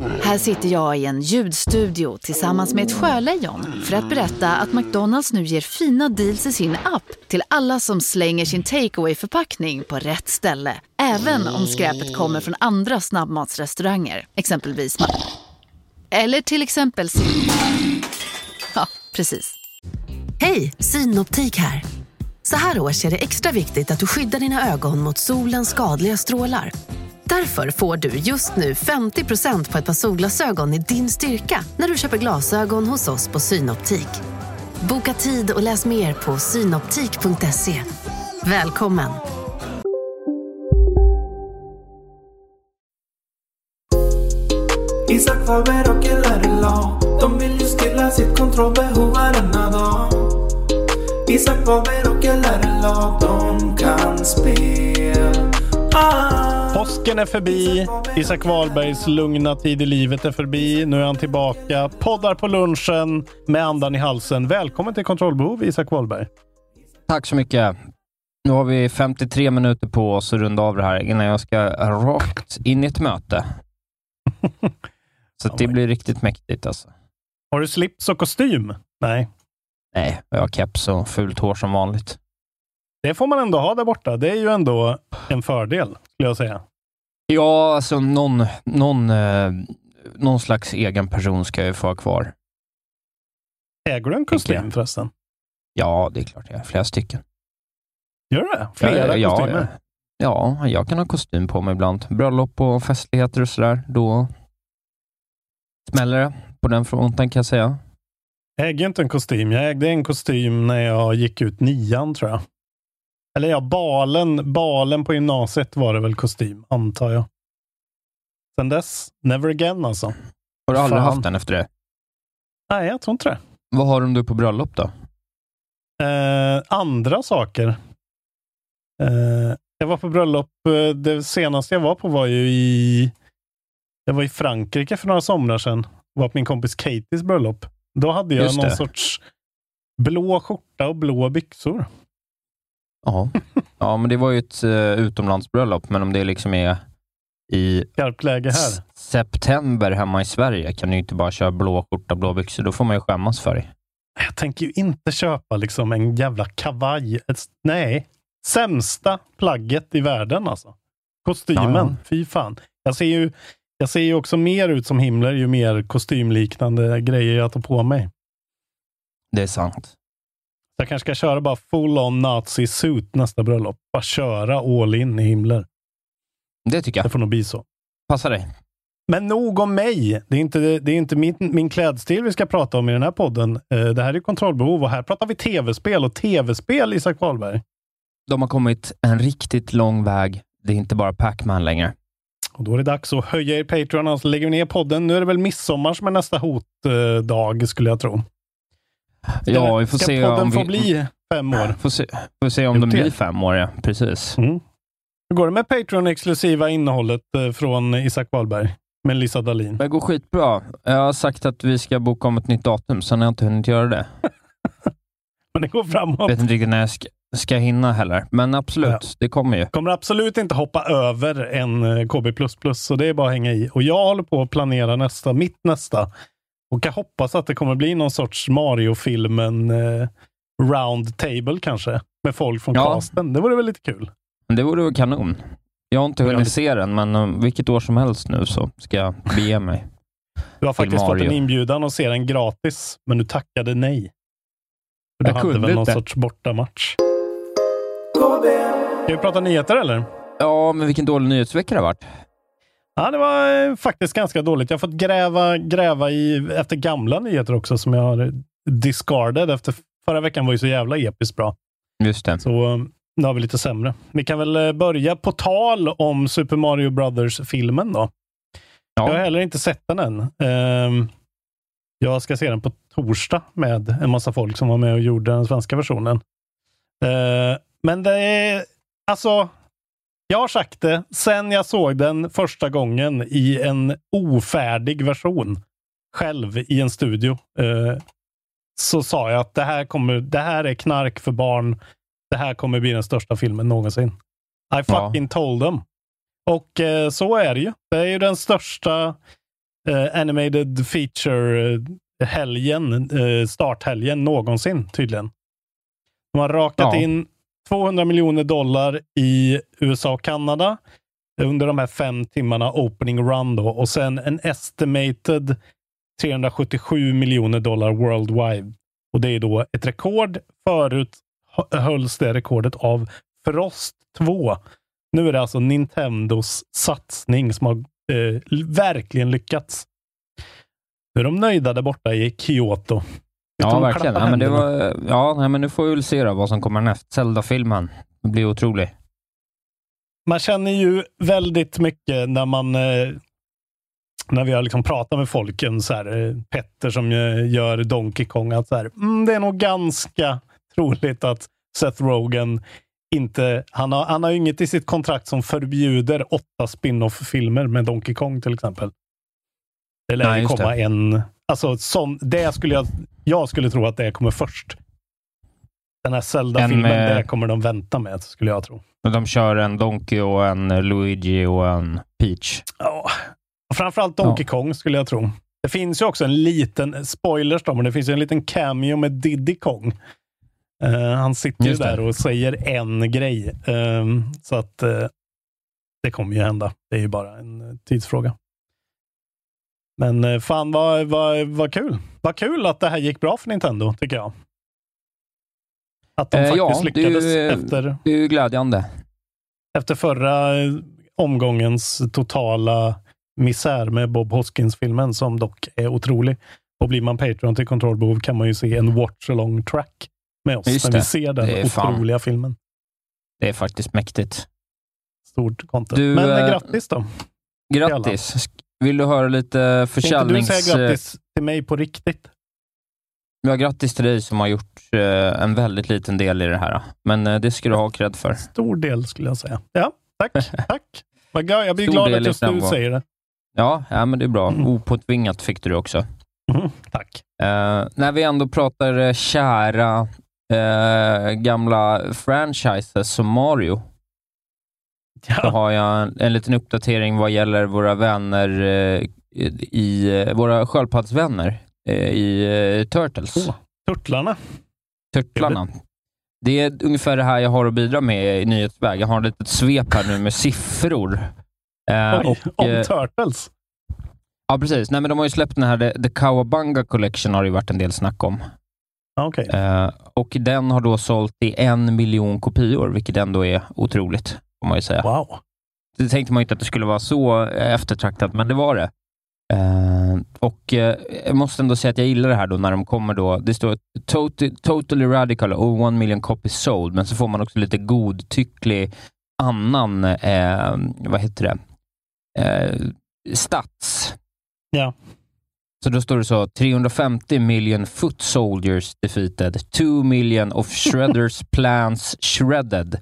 Här sitter jag i en ljudstudio tillsammans med ett sjölejon för att berätta att McDonalds nu ger fina deals i sin app till alla som slänger sin takeaway förpackning på rätt ställe. Även om skräpet kommer från andra snabbmatsrestauranger, exempelvis Eller till exempel Ja, precis. Hej, Synoptik här. Så här års är det extra viktigt att du skyddar dina ögon mot solens skadliga strålar. Därför får du just nu 50% på ett par solglasögon i din styrka när du köper glasögon hos oss på Synoptik. Boka tid och läs mer på synoptik.se. Välkommen! Isak Faber och LRLA De vill ju stilla sitt kontrollbehov varenda dag Isak Faber och LRLA De kan spel ah. Påsken är förbi. Isak Wahlbergs lugna tid i livet är förbi. Nu är han tillbaka. Poddar på lunchen med andan i halsen. Välkommen till Kontrollbehov, Isak Wahlberg. Tack så mycket. Nu har vi 53 minuter på oss att runda av det här innan jag ska rakt in i ett möte. Så det blir riktigt mäktigt alltså. Har du slips och kostym? Nej. Nej, jag har keps och fult hår som vanligt. Det får man ändå ha där borta. Det är ju ändå en fördel, skulle jag säga. Ja, alltså någon, någon, eh, någon slags egen person ska jag ju få ha kvar. Äger du en kostym förresten? Ja, det är klart jag har. Flera stycken. Gör du det? Flera ja, kostymer? Ja, ja, jag kan ha kostym på mig ibland. Bröllop och festligheter och sådär. Då smäller det på den fronten kan jag säga. Jag äger inte en kostym. Jag ägde en kostym när jag gick ut nian, tror jag. Eller ja, balen, balen på gymnasiet var det väl kostym, antar jag. Sen dess, never again alltså. Har du aldrig Fan. haft den efter det? Nej, jag tror inte det. Vad har du på bröllop då? Eh, andra saker. Eh, jag var på bröllop, eh, det senaste jag var på var ju i jag var i Frankrike för några somrar sedan. var på min kompis Katies bröllop. Då hade jag Just någon det. sorts blå skjorta och blå byxor. Ja. ja, men det var ju ett uh, utomlandsbröllop, men om det liksom är i Skarpt läge här. september hemma i Sverige kan du ju inte bara köra blå skjorta blå byxor. Då får man ju skämmas för det. Jag tänker ju inte köpa liksom en jävla kavaj. Ett, nej, sämsta plagget i världen alltså. Kostymen, Ja, ja. fy fan. Jag ser, ju, jag ser ju också mer ut som Himmler ju mer kostymliknande grejer jag tar på mig. Det är sant. Jag kanske ska köra bara full on nazi suit nästa bröllop. Bara köra all in i Himmler. Det tycker Det jag. får nog bli så. Passa dig. Men nog om mig. Det är inte, det är inte min, min klädstil vi ska prata om i den här podden. Eh, Det här är kontrollbehov och här pratar vi tv-spel och tv-spel, Isak Wahlberg. De har kommit en riktigt lång väg. Det är inte bara Pac-Man längre. Och då är det dags att höja er Patreon, alltså lägger vi ner podden. Nu är det väl midsommar som är nästa hotdag, skulle jag tro. Ja, vi får ska se podden om få vi- bli fem år? Får se, får se om de Gjort det. blir fem år, ja. Precis. Mm. Hur går det med Patreon-exklusiva innehållet eh, från Isak Wahlberg med Lisa Dahlin? Det går skitbra. Jag har sagt att vi ska boka om ett nytt datum, sen har jag inte hunnit göra det. Men det går framåt. Jag vet inte riktigt när jag ska, ska hinna heller. Men absolut, Ja. det kommer ju. kommer absolut inte hoppa över en eh, KB++, så det är bara att hänga i. Och jag håller på att planera nästa, mitt nästa. Och jag hoppas att det kommer bli någon sorts Mario-filmen eh, round table kanske, med folk från Ja. casten. Det vore väl lite kul? Det vore väl kanon. Jag har inte hunnit se den, men um, vilket år som helst nu så ska jag bege mig. Du har faktiskt fått en Mario. inbjudan att se den gratis, men du tackade nej. Du Jag hade väl någon inte. sorts bortamatch. Ska vi prata nyheter eller? Ja, men vilken dålig nyhetsvecka det har varit. Ja, det var eh, faktiskt ganska dåligt. Jag har fått gräva, gräva i, efter gamla nyheter också som jag har discarded efter förra veckan var ju så jävla episkt bra. Just det. Så eh, nu har vi lite sämre. Vi kan väl eh, börja på tal om Super Mario Brothers-filmen då. Jag har Ja, heller inte sett den än. Ehm, jag ska se den på torsdag med en massa folk som var med och gjorde den svenska versionen. Eh, men det är, alltså, jag har sagt det sen jag såg den första gången i en ofärdig version själv i en studio. Eh, så sa jag att det här, kommer, det här är knark för barn. Det här kommer bli den största filmen någonsin. I fucking told them. Och eh, så är det ju. Det är ju den största eh, animated feature-helgen, eh, starthelgen någonsin tydligen. De har rakat Ja. in 200 miljoner dollar i USA och Kanada under de här fem timmarna opening run då, och sen en estimated 377 miljoner dollar worldwide. Och det är då ett rekord. Förut hölls det rekordet av Frost 2. Nu är det alltså Nintendos satsning som har eh, verkligen lyckats. Nu är de nöjda där borta i Kyoto. Nu ja verkligen. Ja, men, var, ja, nej, men nu får vi väl se då, vad som kommer näst. Zelda-filmen. Det blir otrolig. man känner ju väldigt mycket när man eh, när vi har liksom pratat med folken, så här, eh, Petter som gör Donkey Kong, att så här, mm, det är nog ganska troligt att Seth Rogen inte, han har, han har ju inget i sitt kontrakt som förbjuder åtta spin-off-filmer med Donkey Kong till exempel. Det lär Nej, ju komma det. en, alltså sån, det skulle jag, jag skulle tro att det kommer först. Den här Zelda-filmen, En med- det kommer de vänta med, skulle jag tro. De kör en Donkey och en Luigi och en Peach. Ja, och framförallt Donkey Ja. Kong skulle jag tro. Det finns ju också en liten, spoilers då, men det finns ju en liten cameo med Diddy Kong. Eh, han sitter ju Just det. där och säger en grej. Ehm, så att eh, det kommer ju hända. Det är ju bara en eh, tidsfråga. Men uh, fan vad, vad, vad kul. Vad kul att det här gick bra för Nintendo, tycker jag. Att de Eh, ja, faktiskt det ju, lyckades eh, efter Det är ju glädjande. efter förra eh, omgångens totala misär med Bob Hoskins-filmen, som dock är otrolig. Och blir man Patreon till kontrollbehov kan man ju se en watch-along track med oss Just när det. vi ser den är fan- otroliga filmen. Det är faktiskt mäktigt. Stort content. Du, Men eh, eh, grattis då. Grattis! Vill du höra lite Kan inte du försäljnings... säga grattis till mig på riktigt? Ja, grattis till dig som har gjort eh, en väldigt liten del i det här. Men eh, det ska du ha cred för. Stor del skulle jag säga. Ja, tack. tack. Jag blir Stor glad att just du säger det. Ja, ja men det är bra. Mm. Opåtvingat fick du det också. Mhm, tack. Eh, när vi ändå pratar eh, kära eh, gamla franchises som Mario, så Ja, har jag en, en liten uppdatering vad gäller våra vänner eh, i, eh, våra sköldpaddsvänner eh, i eh, Turtles. Åh. Turtlarna. Turtlarna. Det är ungefär det här jag har att bidra med i nyhetsväg. Jag har ett litet svep här nu med siffror. Eh, Oj, och, om eh, Turtles. ja, precis. Nej, men de har ju släppt den här, The, The Kawabanga Collection har det ju varit en del snack om. Okej. Eh, och den har då sålt i en miljon kopior, vilket ändå är otroligt, får man ju säga. Wow. Det tänkte man inte att det skulle vara så eh, eftertraktat, men det var det. Eh, och eh, jag måste ändå säga att jag gillar det här då när de kommer då. Det står totally, totally radical och one million copies sold, men så får man också lite godtycklig annan, eh, vad heter det, stats. Ja. Så då står det så 350 million foot soldiers defeated, 2 million of shredders plants shredded,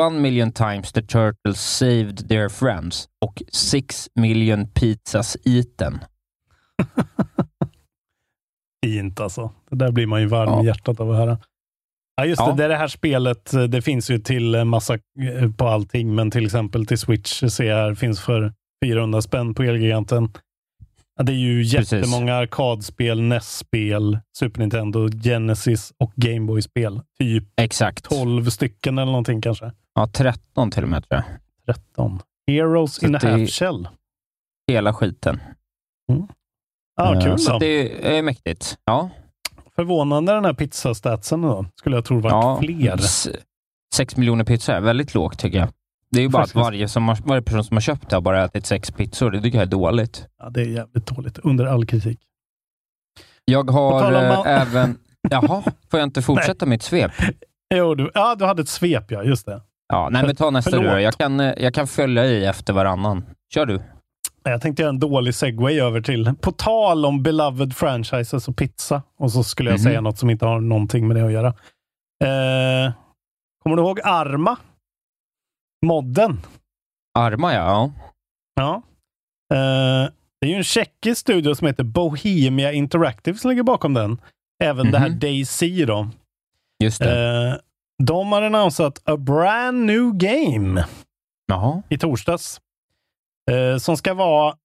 1 million times the turtles saved their friends och 6 million pizzas eaten. Fint alltså. Det där blir man ju varm Ja. i hjärtat av att höra. Ja, just Ja. det. Det är det här spelet. eh, Det finns ju till en massa eh, på allting, men till exempel till Switch ser jag finns för 400 spänn på Elgiganten. Ja, det är ju Precis. jättemånga arkadspel, NES-spel, Super Nintendo, Genesis och Gameboy-spel. Typ Exakt. 12 stycken eller någonting kanske. Ja, 13 till och med tror jag. 13. Heroes Så in a half shell. Hela skiten. Ja, Eh, kul Så då. det är mäktigt. Ja. Förvånande den här pizzastatsen då. Skulle jag tro varit ja. fler. Sex miljoner pizzor är väldigt lågt tycker jag. Det är ju bara att varje, som har, varje person som har köpt det har bara ätit sex pizzor. Det tycker jag är dåligt. Ja, det är jävligt dåligt. Under all kritik. Jag har eh, även... Jaha, får jag inte fortsätta mitt svep? Jo, du, ja, du hade ett svep, ja. Just det. Ja, nej, men ta nästa du Förlåt. Jag kan, eh, jag kan följa i efter varannan. Kör du. Jag tänkte göra en dålig segway över till, på tal om beloved franchises och pizza. Och så skulle jag Mhm. säga något som inte har någonting med det att göra. Eh, kommer du ihåg Arma? Modden. Arma, ja. Ja. Eh, det är ju en tjeckisk studio som heter Bohemia Interactive som ligger bakom den. Även det här Mhm. DayZ då. Just det. Eh, de har annonsat a brand new game Jaha. i torsdags. Eh, som ska vara...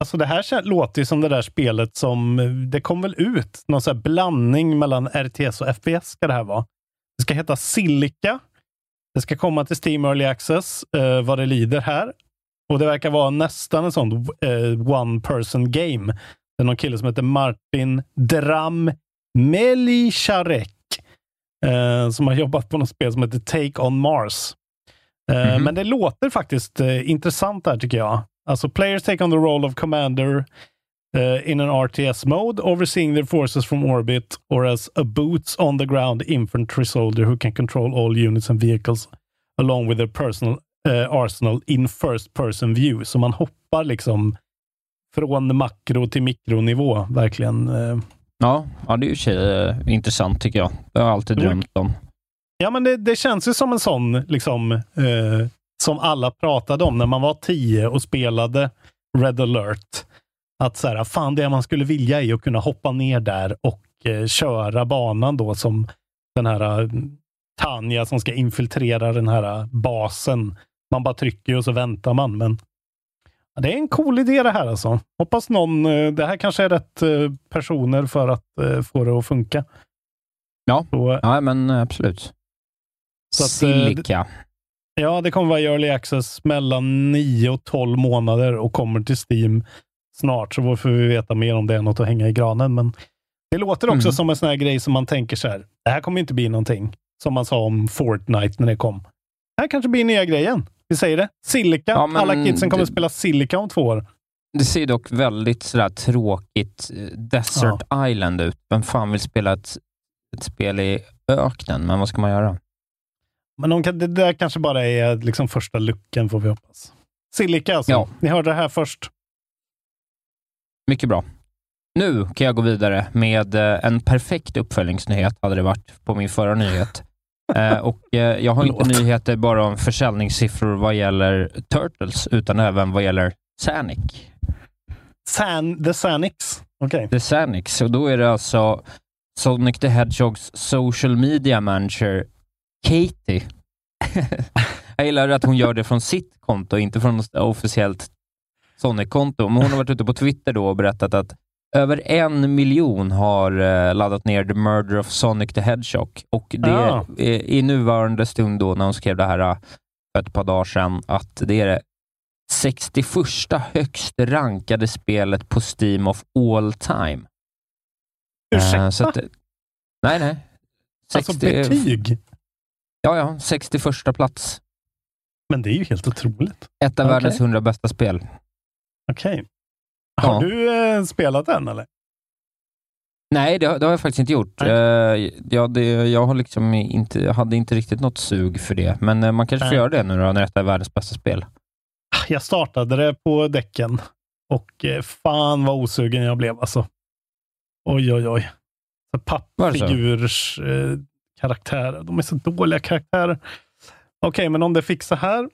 Alltså det här låter ju som det där spelet som... Det kom väl ut någon sån blandning mellan RTS och FPS ska det här vara. Det ska heta Silica. Det ska komma till Steam Early Access eh, vad det lider här. Och det verkar vara nästan en sån eh, one person game. Det är någon kille som heter Martin Dram Melicharek eh, som har jobbat på något spel som heter Take on Mars. Eh, Mhm. Men det låter faktiskt eh, intressant där tycker jag. Alltså players take on the role of commander eh, in an RTS mode, overseeing their forces from orbit, or as a boots on the ground infantry soldier who can control all units and vehicles along with their personal eh, arsenal in first person view. Så man hoppar liksom från makro till mikronivå, verkligen. eh. Ja, ja, det är ju tjej, intressant tycker jag. Det har jag alltid drömt om. Ja, men det, det känns ju som en sån, liksom, som alla pratade om när man var tio och spelade Red alert. Att så här, fan det man skulle vilja är att kunna hoppa ner där och eh, köra banan då som den här eh, Tanja som ska infiltrera den här eh, basen. Man bara trycker och så väntar man. Men ja, det är en cool idé det här alltså. Hoppas någon, eh, det här kanske är rätt personer för att få det att funka. Ja. Så, Ja, men absolut. Så att, Silica. Ja, det kommer vara early access mellan 9 och 12 månader och kommer till Steam snart, så får vi veta mer om det något att hänga i granen. Men det låter också Mm. som en sån här grej som man tänker så här, det här kommer inte bli någonting. Som man sa om Fortnite när det kom. Det här kanske blir nya grejen. Vi säger det. Silica. Ja, Alla kidsen kommer det- spela Silica om två år. Det ser dock väldigt sådär tråkigt eh, Desert Island ut. Vem fan vill spela ett, ett spel i öknen? Men vad ska man göra? Men de det där kanske bara är liksom första luckan, får vi hoppas. Silica alltså. Ja. Ni hörde det här först. Mycket bra. Nu kan jag gå vidare med eh, en perfekt uppföljningsnyhet, hade det varit på min förra nyhet. Eh, och eh, Jag har inte nyheter bara om försäljningssiffror vad gäller Turtles, utan även vad gäller Sanic. San, The Sanix. Okej. The Sanix. Och då är det alltså Sonic the Hedgehogs social media manager, Katie. jag gillar att hon gör det från sitt konto, inte från officiellt Sonic-konto. Men hon har varit ute på Twitter då och berättat att över en miljon har eh, laddat ner The Murder of Sonic the Hedgehog. Och det Ah. är i nuvarande stund då, när hon skrev det här eh, för ett par dagar sedan, att det är det 61 högst rankade spelet på Steam of all time. Eh, Ursäkta? så att, nej, nej. alltså 60 betyg. Ja, ja. 61 plats. Men det är ju helt otroligt. Ett av Okej. världens 100 bästa spel. Okej. Har Ja. du eh, spelat den eller? Nej, det, har- det har jag faktiskt inte gjort. Eh, ja, det, jag, har liksom inte, jag hade inte riktigt något sug för det, men eh, man kanske får Nej. göra det nu då, när detta är världens bästa spel. Jag startade det på däcken och eh, fan vad osugen jag blev alltså. Oj, oj, oj. Så Pappfigurs eh, karaktärer. De är så dåliga karaktärer. Okej, men om det fixar här,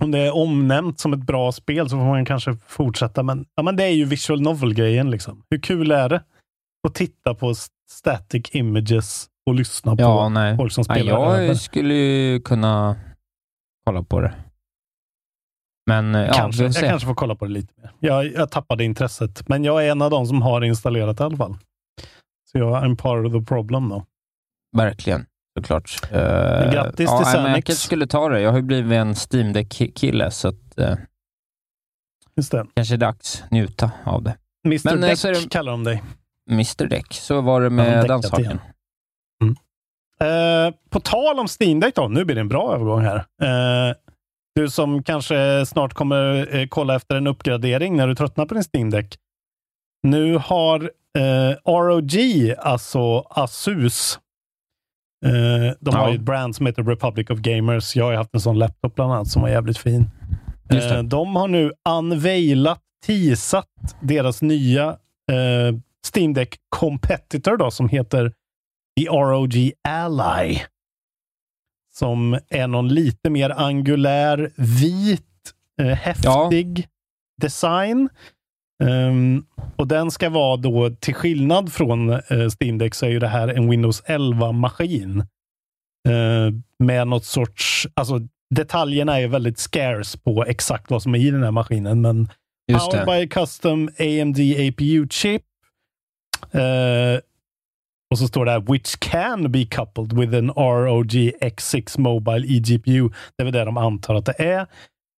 om det är omnämnt som ett bra spel så får man kanske fortsätta. Men, ja, men det är ju visual novel-grejen. Liksom. Hur kul är det att titta på static images och lyssna Ja, på nej. folk som nej spelar över? jag skulle ju kunna kolla på det. Men ja, kanske, jag kanske får kolla på det lite mer. Jag, jag tappade intresset, men jag är en av de som har installerat i alla fall. Så jag är en part of the problem då. Verkligen, såklart. Uh, grattis ja, till nej, men Jag kanske skulle ta det. Jag har ju blivit en Steam Deck-kille, så att, eh, Just det. kanske är dags njuta av det. Mr Men, eh, Deck det- kallar de dig. Mr Deck, så var det Ja, med däckat den saken. igen. Eh, på tal om Steam Deck då, nu blir det en bra övergång här. Eh, du som kanske snart kommer eh, kolla efter en uppgradering när du tröttnar på din Steam Deck. Nu har eh, ROG, alltså Asus, eh, de har Ja. ju ett brand som heter Republic of Gamers. Jag har ju haft en sån laptop bland annat som var jävligt fin. Eh, de har nu unveilat, teasat deras nya eh, Steam Deck Competitor då, som heter The ROG Ally. Som är någon lite mer angulär, vit, eh, häftig design. Ehm, och den ska vara då, till skillnad från eh, Steam Deck, så är ju det här en Windows 11-maskin. Eh, med något sorts, alltså detaljerna är väldigt scarce på exakt vad som är i den här maskinen, men Just Powered det. by custom AMD APU chip. Eh, och så står det här, which can be coupled with an ROG X6 Mobile eGPU. Det är väl det de antar att det är.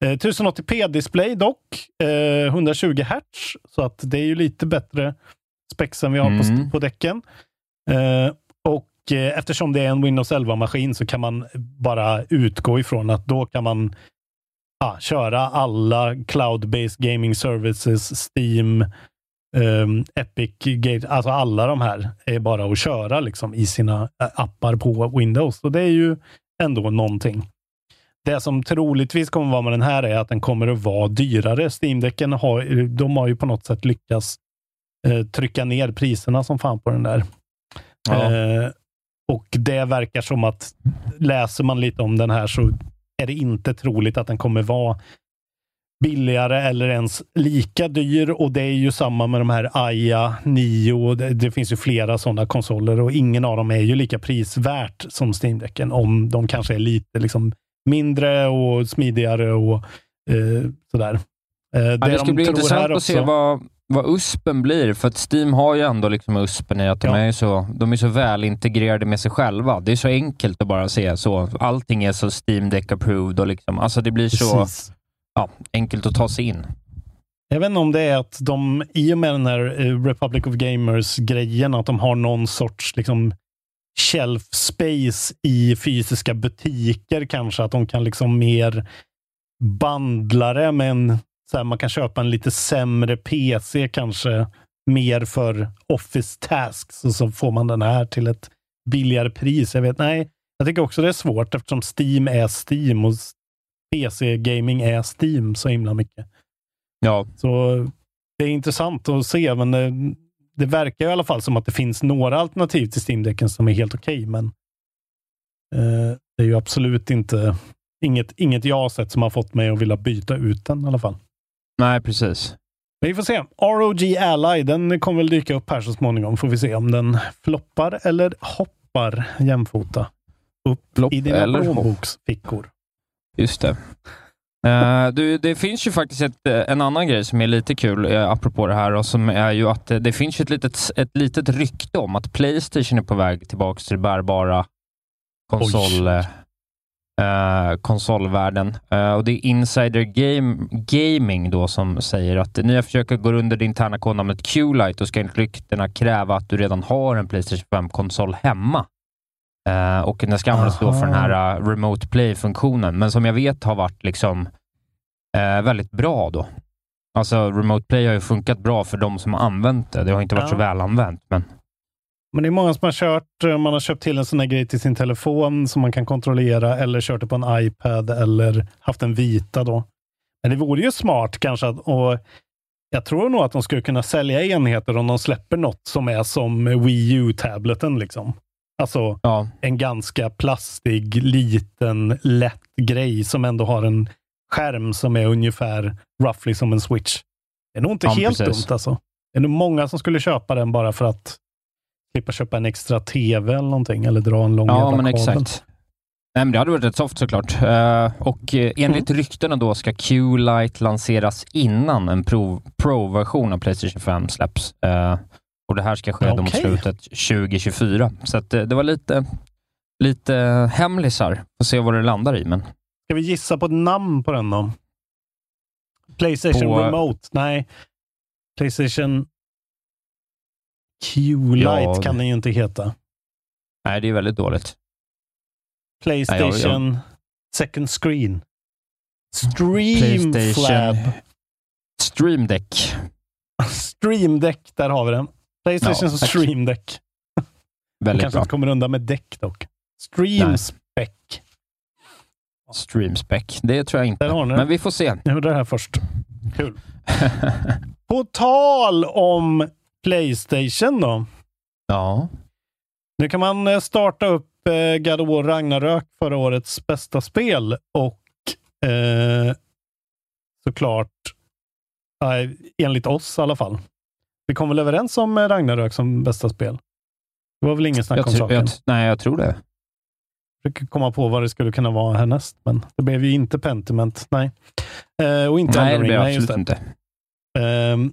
Eh, 1080p-display dock, eh, 120 Hz, så att det är ju lite bättre spex än vi har på, Mm. på däcken. Eh, och eh, eftersom det är en Windows 11-maskin så kan man bara utgå ifrån att då kan man ja, köra alla cloud-based gaming services, Steam, ehm, Epic, Gate, alltså alla de här är bara att köra liksom i sina eh, appar på Windows. Och det är ju ändå någonting. Det som troligtvis kommer vara med den här är att den kommer att vara dyrare. Steam-däcken har, de har ju på något sätt lyckats eh, trycka ner priserna som fan på den där. Ja. Eh, och det verkar som att läser man lite om den här så är det inte troligt att den kommer vara billigare eller ens lika dyr. Och det är ju samma med de här Aya, Nio. Det, det finns ju flera sådana konsoler och ingen av dem är ju lika prisvärt som Steam-däcken. Om de kanske är lite liksom mindre och smidigare och eh, sådär. Eh, Ja, det ska de bli intressant att se vad, vad USPen blir, för att Steam har ju ändå liksom USPen i att de Ja. är så, de är så väl integrerade med sig själva. Det är så enkelt att bara se så. Allting är så Steam Deck approved och liksom, alltså det blir så Precis. ja, enkelt att ta sig in. Jag vet inte om det är att de, i och med den här eh, Republic of Gamers-grejen, att de har någon sorts liksom shelf space i fysiska butiker kanske, att de kan liksom mer bandla det en, så här, man kan köpa en lite sämre PC kanske, mer för office tasks och så får man den här till ett billigare pris. Jag vet, nej, jag tycker också det är svårt eftersom Steam är Steam och PC-gaming är Steam så himla mycket. Ja, Så det är intressant att se, men det, det verkar i alla fall som att det finns några alternativ till Steam-däcken som är helt okej, men eh, det är ju absolut inte inget, inget jag har sett som har fått mig att vilja byta ut den i alla fall. nej precis. Men vi får se. ROG Ally, den kommer väl dyka upp här så småningom. Får vi se om den floppar eller hoppar jämfota upp Flopp i dina plånboksfickor. Just det. Eh, du, det finns ju faktiskt ett, eh, en annan grej som är lite kul, uh, apropå det här, och som är ju att eh, det finns ett litet, ett litet rykte om att Playstation är på väg tillbaka till det bärbara konsol, eh, konsolvärlden. Eh, och det är Insider Game, Gaming då som säger att nya försöker går under det interna kodnamnet Q-Lite och ska enligt ryktena kräva att du redan har en Playstation 5-konsol hemma. Eh, och den ska användas då för den här eh, Remote Play-funktionen, men som jag vet har varit liksom eh, väldigt bra då. Alltså Remote Play har ju funkat bra för de som har använt det. Det har inte varit Ja. så väl använt, men Men det är många som har kört, man har köpt till en sån här grej till sin telefon som man kan kontrollera eller kört det på en iPad eller haft en vita då. Men det vore ju smart kanske att, och jag tror nog att de skulle kunna sälja enheter om de släpper något som är som Wii U-tableten liksom. Alltså ja, en ganska plastig, liten, lätt grej som ändå har en skärm som är ungefär roughly som en switch. Det är nog inte Ja, helt precis. dumt alltså. Det är nog många som skulle köpa den bara för att slippa köpa en extra TV eller någonting eller dra en lång ja jävla men kabel. exakt. Nej, men det hade varit rätt soft såklart. Eh, och eh, enligt Mm. ryktena då ska Q-Lite lanseras innan en pro- Pro-version av Playstation 5 släpps. Eh, och Det här ska ske då mot slutet 2024. Så att, eh, det var lite, lite hemlisar. Får se vad det landar i. Men Ska vi gissa på ett namn på den då? Playstation På- Remote? Nej. Playstation Q-Lite Ja, kan den ju inte heta. nej, det är väldigt dåligt. Playstation Nej, Second Screen. Stream Flab. Stream Deck. Stream Deck, där har vi den. Playstation Ja. Stream Deck. Väldigt kanske bra. inte kommer undan med däck dock. Stream. Spec. Stream spec. Det tror jag inte. Men vi får se. Jag gjorde det här först. Kul. På tal om Playstation då. Ja. Nu kan man eh, starta upp eh, God of War Ragnarök, förra årets bästa spel. Och eh, såklart, eh, enligt oss i alla fall. Vi kom väl överens om eh, Ragnarök som bästa spel? Det var väl ingen snack Jag, om saken? jag, nej, jag tror det. försöker komma på vad det skulle kunna vara härnäst, men det blev ju inte Pentiment. Nej. Eh, och inte nej, det Elden Ring. Nej, just absolut det. inte. Ehm,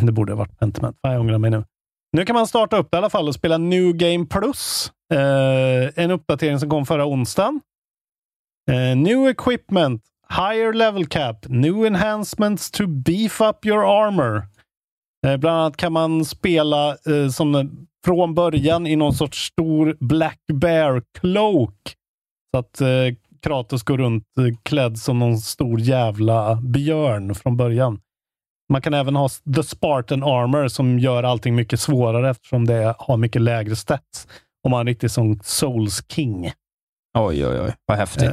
det borde ha varit Pentiment. Fan, Jag ångrar mig nu. Nu kan man starta upp det i alla fall och spela New Game Plus. Eh, en uppdatering som kom förra onsdagen. Eh, new equipment, higher level cap, new enhancements to beef up your armor. Eh, bland annat kan man spela eh, som från början i någon sorts stor Black Bear cloak. Så att eh, Kratos går runt eh, klädd som någon stor jävla björn från början. Man kan även ha The Spartan Armor som gör allting mycket svårare eftersom det har mycket lägre stats. Om man är riktigt som Souls King. Oj, oj, oj. Vad häftigt.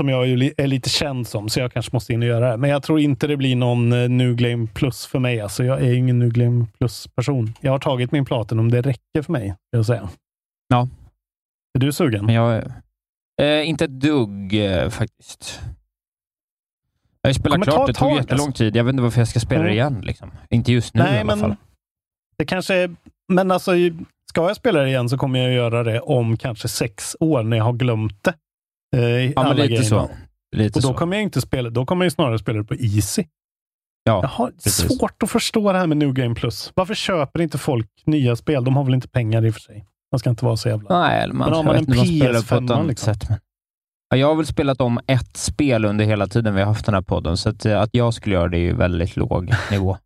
Som jag ju är lite känd som, så jag kanske måste in och göra det. Men jag tror inte det blir någon eh, New Game Plus för mig. Alltså, jag är ingen New Game Plus-person. Jag har tagit min Platinum. Det räcker för mig, jag säga. Ja. Är du sugen? Men jag... Eh, inte ett dugg eh, faktiskt. Jag ta klart, ett det tog jättelång alltså. tid. Jag vet inte varför jag ska spela det Mm. igen. Liksom. Inte just nu i Nej, alla fall. men det kanske är... Men alltså, ska jag spela det igen så kommer jag göra det om kanske sex år när jag har glömt det. Eh, Ja, men lite grejerna. så. Lite Och då så. kommer jag inte spela, då kommer jag snarare spela det på Easy. Ja, Jag har precis. svårt att förstå det här med New Game Plus. Varför köper inte folk nya spel? De har väl inte pengar i och för sig. Man ska inte vara så jävla... Nej, man, Men har man en inte, man spelar på ett PS5 liksom? sätt. Men... Ja, jag har väl spelat om ett spel under hela tiden vi har haft den här podden, så att, att jag skulle göra det är ju väldigt låg nivå.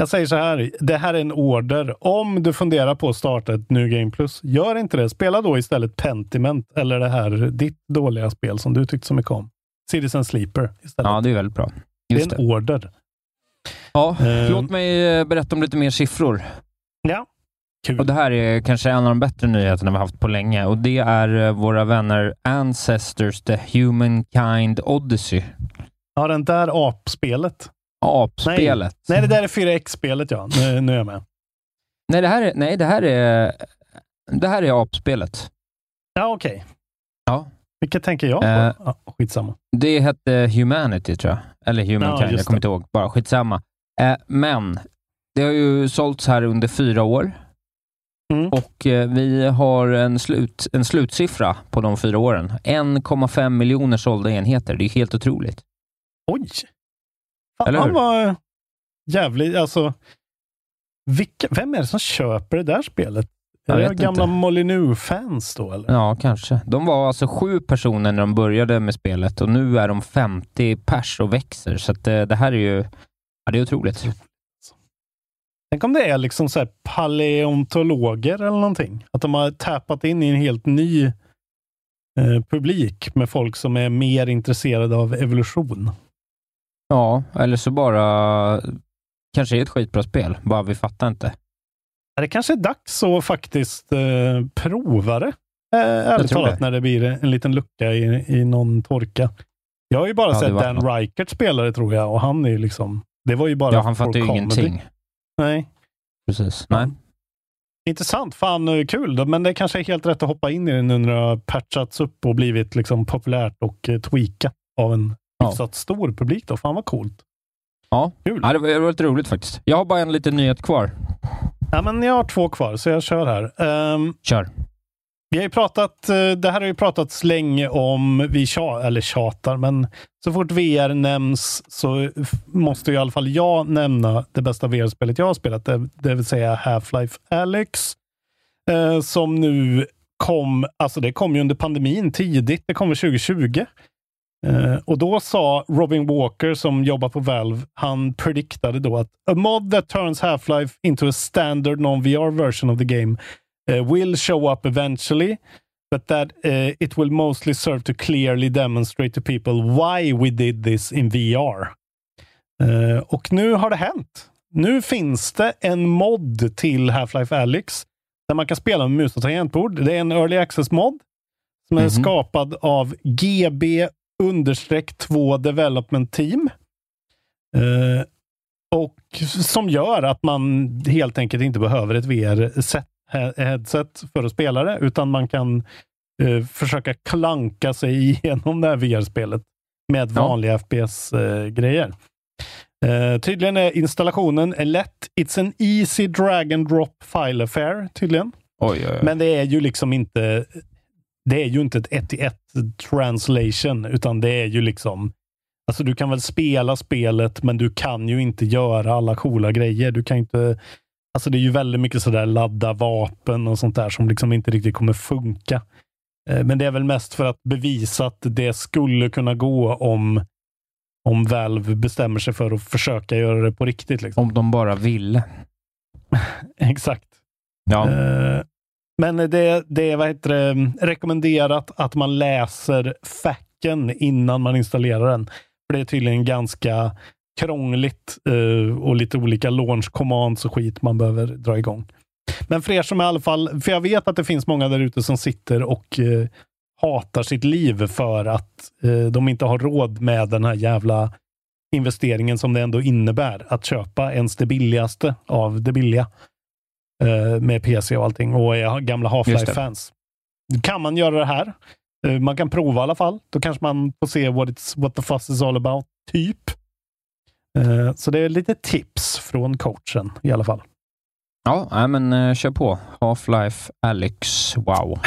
Jag säger så här, det här är en order. Om du funderar på att starta ett New Game Plus, gör inte det. Spela då istället Pentiment eller det här, ditt dåliga spel som du tyckte så mycket om. Citizen Sleeper istället. Ja, det är väldigt bra. det är Just en det. order. Ja, Eh. låt mig eh, berätta om lite mer siffror. Ja, kul. Och Det här är kanske en av de bättre nyheterna vi har haft på länge och det är eh, våra vänner Ancestors The Humankind Odyssey. Ja, den där apspelet. Apspelet. Nej, det där är 4X-spelet ja. Nu, nu är jag med. Nej, det här är, nej, det här är, det här är apspelet. Ja, okej. Ja. Vilket tänker jag på? Eh. ja, skitsamma. Det hette Humanity, tror jag. Eller Humankind, Ja, jag kommer inte ihåg. Bara skitsamma. Eh, men det har ju sålts här under fyra år Mm. och eh, vi har en, slut, en slutsiffra på de fyra åren. 1,5 miljoner sålda enheter. Det är helt otroligt. Oj! Eller han hur? var jävligt, alltså. Vilka, vem är det som köper det där spelet? Jag Är det gamla. Molyneux-fans då eller? Ja, kanske. De var alltså sju personer när de började med spelet och nu är de 50 pers och växer. Så att, eh, det här är ju ja, det är otroligt. Tänk om det är liksom så här paleontologer eller någonting. Att de har tappat in i en helt ny eh, publik med folk som är mer intresserade av evolution. Ja, eller så bara kanske är ett skitbra spel, bara vi fattar inte. Det kanske är dags att faktiskt eh, prova det. Eh, ärligt talat, det. när det blir en liten lucka i, i någon torka. Jag har ju bara Ja, sett Dan något. Reichert spela det tror jag och han är ju liksom... Det var ju bara Ja, han fattar ju ingenting. Nej. Precis. Nej. Intressant. Fan eh, kul. då. Men det kanske är helt rätt att hoppa in i det nu när det har patchats upp och blivit liksom populärt och eh, tweakat av en Ja. hyfsat stor publik. Då. Fan vad coolt. Ja. Kul. ja, det var, det var lite roligt faktiskt. Jag har bara en liten nyhet kvar. Ja, men jag har två kvar, så jag kör här. Ehm, Kör. Vi har ju pratat, eh, det här har ju pratats länge om, vi tja, eller tjatar, men så fort VR nämns så måste ju i alla fall jag nämna det bästa VR-spelet jag har spelat, det, det vill säga Half-Life Alyx. Eh, som nu kom, alltså det kom ju under pandemin tidigt, det kom väl 2020. Eh, och då sa Robin Walker som jobbar på Valve, han prediktade då att a mod that turns Half-Life into a standard non-VR version of the game uh, will show up eventually, but that uh, it will mostly serve to clearly demonstrate to people why we did this in VR. Och nu har det hänt. Nu finns det en mod till Half-Life Alyx där man kan spela med mus och tangentbord. Det är en early access mod som är Mhm. skapad av GB understreck 2 Development Team. Eh, och som gör att man helt enkelt inte behöver ett VR-headset för att spela det, utan man kan eh, försöka klanka sig igenom det här VR-spelet med Ja. vanliga FPS-grejer. Eh, tydligen är installationen är lätt. It's an easy drag and drop file affair, tydligen. Oj, oj, oj. Men det är ju liksom inte det är ju inte ett 1 till 1 translation, utan det är ju liksom Alltså du kan väl spela spelet, men du kan ju inte göra alla coola grejer. Du kan inte Alltså det är ju väldigt mycket sådär ladda vapen och sånt där som liksom inte riktigt kommer funka. Eh, Men det är väl mest för att bevisa att det skulle kunna gå om om Valve bestämmer sig för att försöka göra det på riktigt. Liksom. Om de bara ville. Exakt. Ja. Eh, men det, det är vad heter det, mm, rekommenderat att man läser facken innan man installerar den. För Det är tydligen ganska krångligt eh, och lite olika launch commands och skit man behöver dra igång. Men för er som i alla fall, för jag vet att det finns många där ute som sitter och eh, hatar sitt liv för att eh, de inte har råd med den här jävla investeringen som det ändå innebär att köpa ens det billigaste av det billiga eh, med PC och allting och är gamla. Half-Life-fans. Kan man göra det här? Eh, man kan prova i alla fall. Då kanske man får se what, it's, what the fuss is all about, typ. Eh, så det är lite tips från coachen i alla fall. Ja, men kör på. Half-Life Alyx. Wow.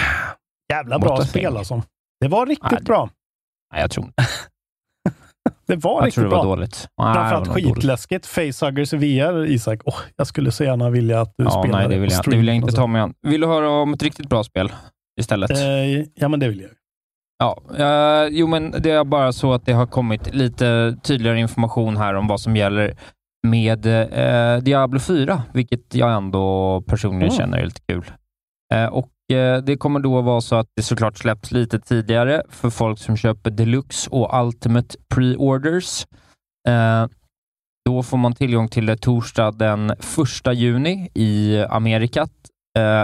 Jävla bra spel alltså. Det var riktigt Nej, det- bra. Nej, jag tror inte. Det var Jag riktigt det var bra. dåligt. Nej, det Framförallt var nog dåligt. skitläskigt. Facehuggers VR, Isak. Åh, jag skulle så gärna vilja att du Ja, spelar nej, det vill, på jag, det stream vill jag inte ta mig an. Vill du höra om ett riktigt bra spel istället? Eh, ja, men det vill jag. Ja, eh, jo men det är bara så att det har kommit lite tydligare information här om vad som gäller med eh, Diablo 4, vilket jag ändå personligen Mm. känner är lite kul. Eh, och Det kommer då vara så att det såklart släpps lite tidigare för folk som köper Deluxe och Ultimate Pre-orders. Eh, då får man tillgång till det torsdag den 1 juni i Amerikat eh,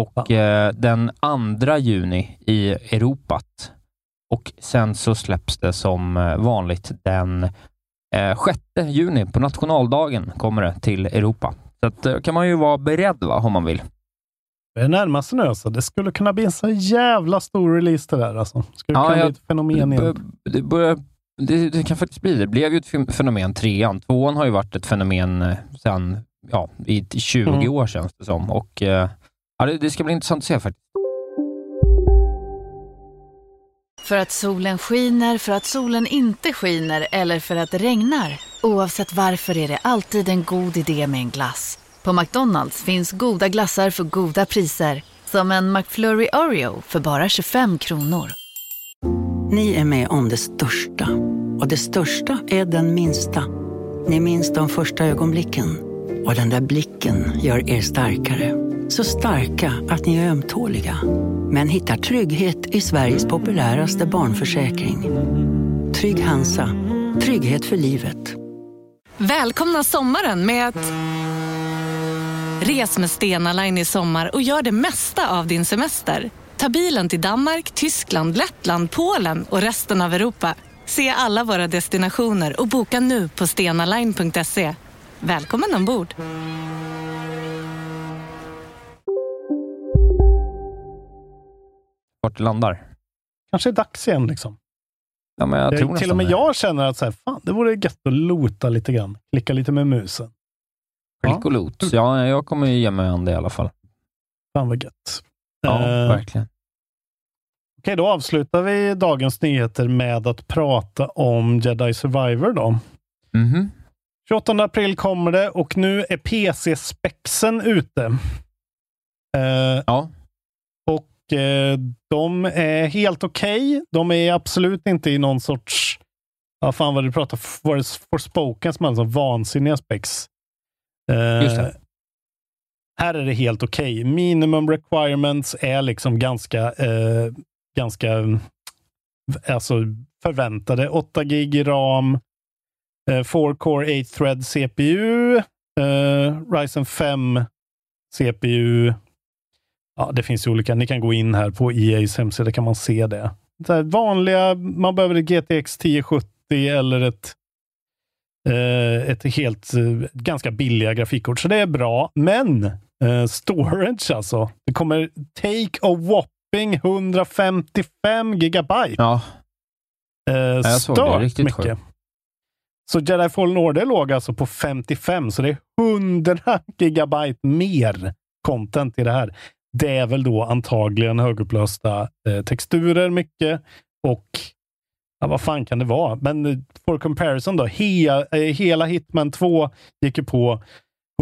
och eh, den 2 juni i Europat. Och sen så släpps det som eh, vanligt den eh, 6 juni, på nationaldagen, kommer det till Europa. Så att, eh, kan man ju vara beredd va, om man vill. Det är närmast nu alltså. Det skulle kunna bli en så jävla stor release det där alltså. Skulle Ja, kunna jag- bli ett fenomen Det, igen. det, börjar, det, det kan faktiskt bli det. Det blev ju ett fen- fenomen, trean. Tvåan har ju varit ett fenomen eh, sedan ja, i i 20 Mm. år känns det som. Och, eh, ja, det, det ska bli intressant att se faktiskt. För att solen skiner, för att solen inte skiner eller för att det regnar. Oavsett varför är det alltid en god idé med en glass. På McDonalds finns goda glassar för goda priser. Som en McFlurry Oreo för bara 25 kronor. Ni är med om det största. Och det största är den minsta. Ni minns de första ögonblicken. Och den där blicken gör er starkare. Så starka att ni är ömtåliga. Men hittar trygghet i Sveriges populäraste barnförsäkring. Trygg Hansa. Trygghet för livet. Välkomna sommaren med att... Res med Stena Line i sommar och gör det mesta av din semester. Ta bilen till Danmark, Tyskland, Lettland, Polen och resten av Europa. Se alla våra destinationer och boka nu på stenaline.se. Välkommen ombord! Vart landar. Kanske är dags igen liksom. Ja, men jag tror Till och med det. jag känner att så här, fan, det vore gött att lota lite grann. Klicka lite med musen. Klick och lot. Ja, jag kommer ju ge mig an det i alla fall. Fan vad gött. Ja, Eh, verkligen. Okej, då avslutar vi dagens nyheter med att prata om Jedi Survivor då. Mhm. 28 april kommer det och nu är PC-spexen ute. Eh, Ja. och eh, de är helt okej. De är absolut inte i någon sorts, ja fan vad du pratar, for, for spoken som alltså vansinniga spex. Eh, Just. Här är det helt okej. Minimum requirements är liksom ganska, eh, ganska eh, alltså förväntade. 8 gig ram, eh, 4 core 8 thread CPU, eh, Ryzen 5 CPU. Ja, det finns ju olika. Ni kan gå in här på EAs hemsida, kan man se det. Så vanliga, man behöver ett GTX 1070 eller ett, ett helt eh, ganska billiga grafikkort, så det är bra. Men eh, storage alltså. Det kommer take a whopping 155 gigabyte. Ja, Eh, stört mycket. sjukt. Så Jedi Fallen Order låg alltså på 55, så det är 100 gigabyte mer content i det här. Det är väl då antagligen högupplösta eh, texturer mycket och ja, vad fan kan det vara? Men eh, for comparison då, he, eh, hela Hitman 2 gick ju på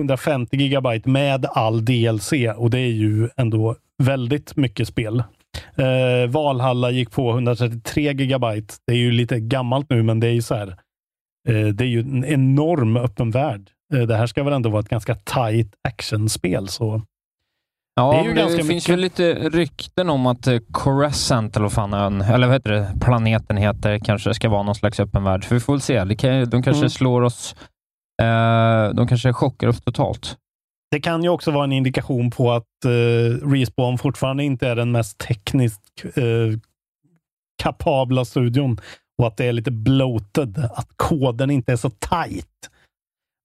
150 gigabyte med all DLC och det är ju ändå väldigt mycket spel. Eh, Valhalla gick på 133 gigabyte. Det är ju lite gammalt nu, men det är ju så här. Eh, det är ju en enorm öppen värld. Eh, det här ska väl ändå vara ett ganska tight actionspel. Så Ja, Det är ju ganska det finns mycket. ju lite rykten om att eh, Coruscant, eller vad fan ön, eller vad heter det, planeten heter, kanske ska vara någon slags öppen värld. För vi får väl se. De kanske Mm. slår oss... Eh, de kanske chockar oss totalt. det kan ju också vara en indikation på att eh, Respawn fortfarande inte är den mest tekniskt eh, kapabla studion och att det är lite bloated, att koden inte är så tight.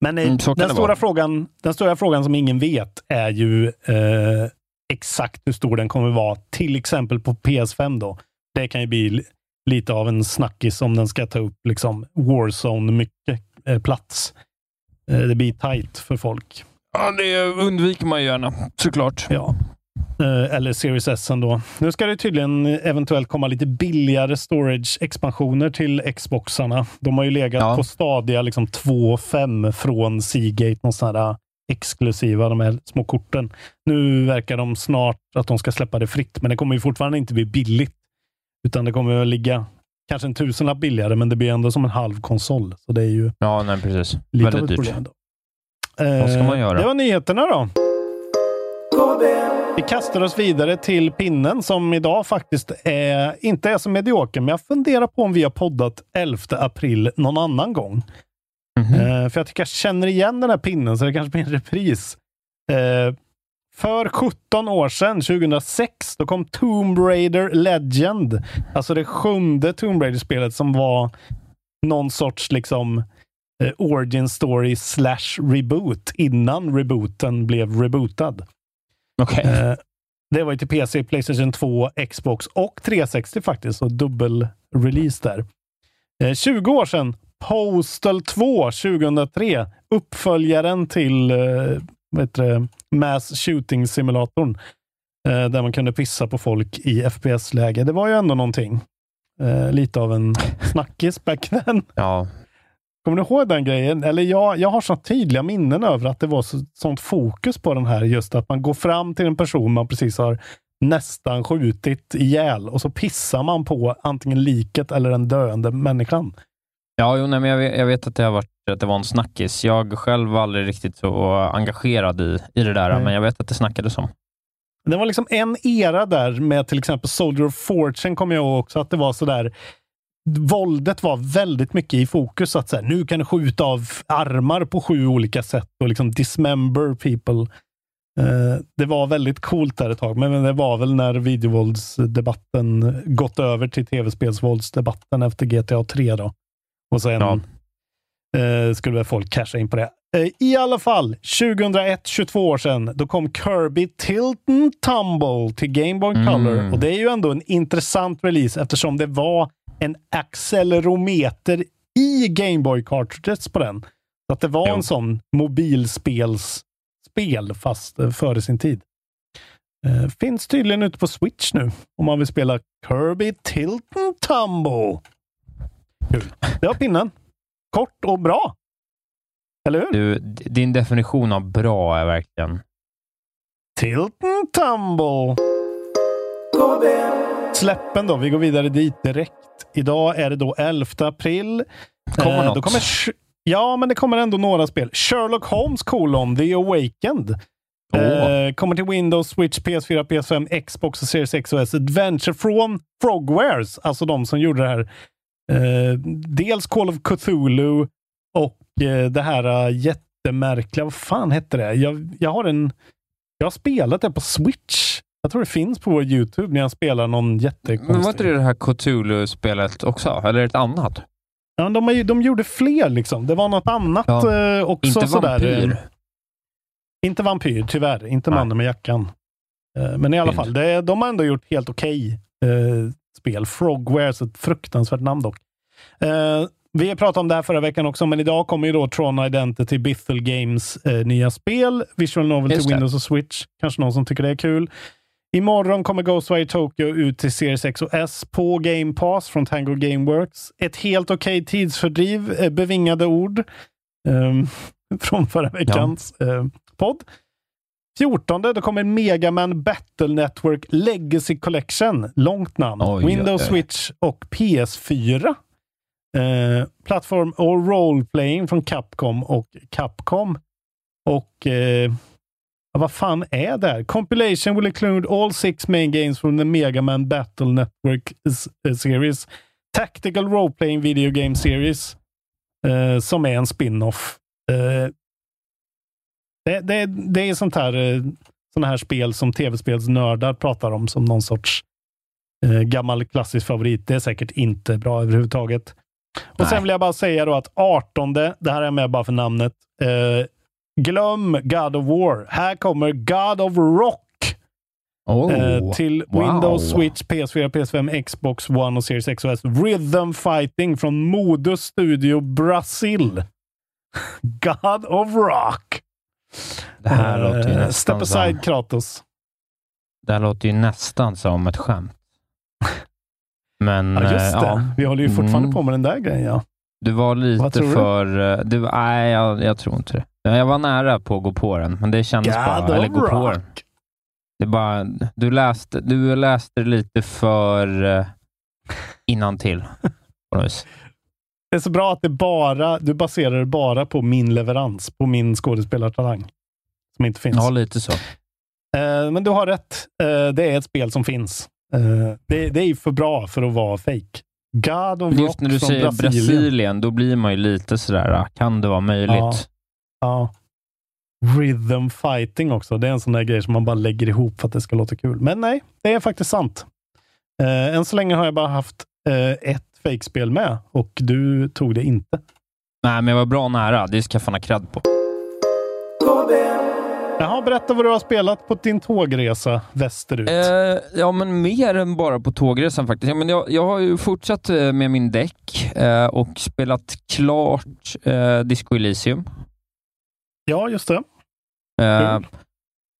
Men eh, Mm, den, stora frågan, den stora frågan som ingen vet är ju eh, exakt hur stor den kommer vara, till exempel på PS5. då. Det kan ju bli li- lite av en snackis om den ska ta upp liksom Warzone mycket eh, plats. Eh, det blir tight för folk. Ja, det undviker man gärna, såklart. Ja. Eh, Eller Series S då. Nu ska det tydligen eventuellt komma lite billigare storage-expansioner till Xboxarna. De har ju legat Ja. på stadiga liksom 2,5 från Seagate, någon sån här exklusiva, de här små korten. Nu verkar de snart att de ska släppa det fritt, men det kommer ju fortfarande inte bli billigt. Utan det kommer att ligga kanske en tusenlapp billigare, men det blir ändå som en halv konsol. Så det är ju Ja, nej, precis. lite av Väldigt ett dyrt. problem. Då. Vad ska man Eh, göra? Det var nyheterna då. Vi kastar oss vidare till pinnen som idag faktiskt är, inte är så medioker, men jag funderar på om vi har poddat 11 april någon annan gång. Mhm. Eh, för jag tycker jag känner igen den här pinnen, så det kanske blir en repris. Eh, för 17 år sedan, 2006, då kom Tomb Raider Legend. Alltså det sjunde Tomb Raider-spelet som var någon sorts liksom eh, origin story slash reboot innan rebooten blev rebootad. Okej. Eh, det var ju till PC, Playstation 2, Xbox och 360 faktiskt. Så dubbel-release där. Eh, 20 år sedan, Postal 2 2003. Uppföljaren till eh, det, Mass Shooting-simulatorn. Eh, där man kunde pissa på folk i FPS-läge. Det var ju ändå någonting. Eh, lite av en snackis back then. Ja. Kommer du ihåg den grejen? Eller jag, jag har så tydliga minnen över att det var så, sånt fokus på den här. Just att man går fram till en person man precis har nästan skjutit ihjäl och så pissar man på antingen liket eller den döende människan. Ja, jo, nej, men jag, vet, jag vet att det har varit att det var en snackis. Jag själv var aldrig riktigt så engagerad i, i det där, Nej. men jag vet att det snackades om. Det var liksom en era där med till exempel Soldier of Fortune kommer jag ihåg också att det var sådär Våldet var väldigt mycket i fokus. Att så här, nu kan du skjuta av armar på sju olika sätt och liksom dismember people. Eh, det var väldigt coolt där ett tag, men det var väl när videovåldsdebatten gått över till tv-spelsvåldsdebatten efter GTA 3 då. Och sen Ja. eh, skulle väl folk casha in på det. Eh, I alla fall, 2001, 22 år sedan, då kom Kirby Tilt and Tumble till Game Boy Mm. Color. Och det är ju ändå en intressant release eftersom det var en accelerometer i Game Boy cartridges på den. Så att det var Jo. en sån mobilspelsspel fast eh, före sin tid. Eh, finns tydligen ute på Switch nu om man vill spela Kirby Tilt and Tumble. Kul. Det var pinnen. Kort och bra. Eller hur? Du, din definition av bra är verkligen... Tilt and Tumble. Släppen då. Vi går vidare dit direkt. Idag är det då 11 april. Kommer Eh? Då kommer, ja, men det kommer ändå några spel. Sherlock Holmes colon The Awakened. Eh, kommer till Windows, Switch, PS4, PS5, Xbox och Series X och S. Adventure från Frogwares, alltså de som gjorde det här. Eh, dels Call of Cthulhu och eh, det här uh, jättemärkliga, vad fan hette det? Jag, jag har en jag har spelat det på Switch Jag tror det finns på vår YouTube när jag spelar någon jättekonstig. Men var inte det det här Cthulhu-spelet också? Eller ett annat? Ja, de, ju- de gjorde fler liksom. Det var något annat Ja. eh, också. Inte sådär, vampyr? eh, Inte vampyr, tyvärr. Inte Nej. mannen med jackan. Eh, men i alla Synd. fall, det, de har ändå gjort helt okej eh, spel. Frogware, så ett fruktansvärt namn dock. Eh, vi har pratat om det här förra veckan också, men idag kommer ju då Tron Identity Bithel Games eh, nya spel. Visual Novel till. Windows och Switch. Kanske någon som tycker det är kul. Imorgon kommer Ghostwire Tokyo ut till Series X och S på Game Pass från Tango Gameworks. Ett helt okej tidsfördriv, eh, bevingade ord ehm, från förra veckans eh, podd. 14 då kommer Mega Man Battle Network Legacy Collection. Långt namn. Oj, Windows, oj, oj. Switch och PS4. Eh, plattform och roleplaying från Capcom och Capcom. Och eh, ja, vad fan är det här? Compilation will include all six main games from the Mega Man Battle Network eh, series. Tactical Role-Playing Video Game Series. Eh, som är en spin-off. Eh, det, det, det är sånt här, eh, såna här spel som tv-spelsnördar pratar om som någon sorts eh, gammal klassisk favorit. Det är säkert inte bra överhuvudtaget. Och Nej. Sen vill jag bara säga då att 18, det här är med bara för namnet. Glöm God of War. Här kommer God of Rock Oh, eh, till wow. Windows, Switch, PS4, PS5, Xbox One och Series X och S. Rhythm Fighting från Modus Studio Brasil. God of Rock. Det här Eh, låter ju Step nästan aside som, Kratos. det här låter ju nästan som ett skämt. Men Ja, just eh, det. ja, Vi håller ju fortfarande Mm. på med den där grejen. Ja. du var lite för... eh, Du, nej, jag, jag tror inte det. Jag var nära på att gå på den, men det kändes God bara... Eller gå på den. Rock. Det bara, du läste, du läste lite för uh, innan till på något vis. Det är så bra att det bara, du baserar det bara på min leverans, på min skådespelartalang. Som inte finns. Ja, lite så. Eh, men du har rätt. Eh, det är ett spel som finns. Eh, det, det är ju för bra för att vara fake. God of Rock Just när du säger Brasilien. Brasilien. då blir man ju lite sådär, ah, kan det vara möjligt? Ja. Rhythm fighting också. Det är en sån där grej som man bara lägger ihop för att det ska låta kul. Men nej, det är faktiskt sant. Eh, än så länge har jag bara haft eh, ett fake-spel med och du tog det inte. Nej, men jag var bra nära. Det ska jag fan ha cred på. Jaha, berätta vad du har spelat på din tågresa västerut. Eh, ja, men mer än bara på tågresan faktiskt. Ja, men jag, jag har ju fortsatt eh, med min däck eh, och spelat klart eh, Disco Elysium. Ja, just det. Eh,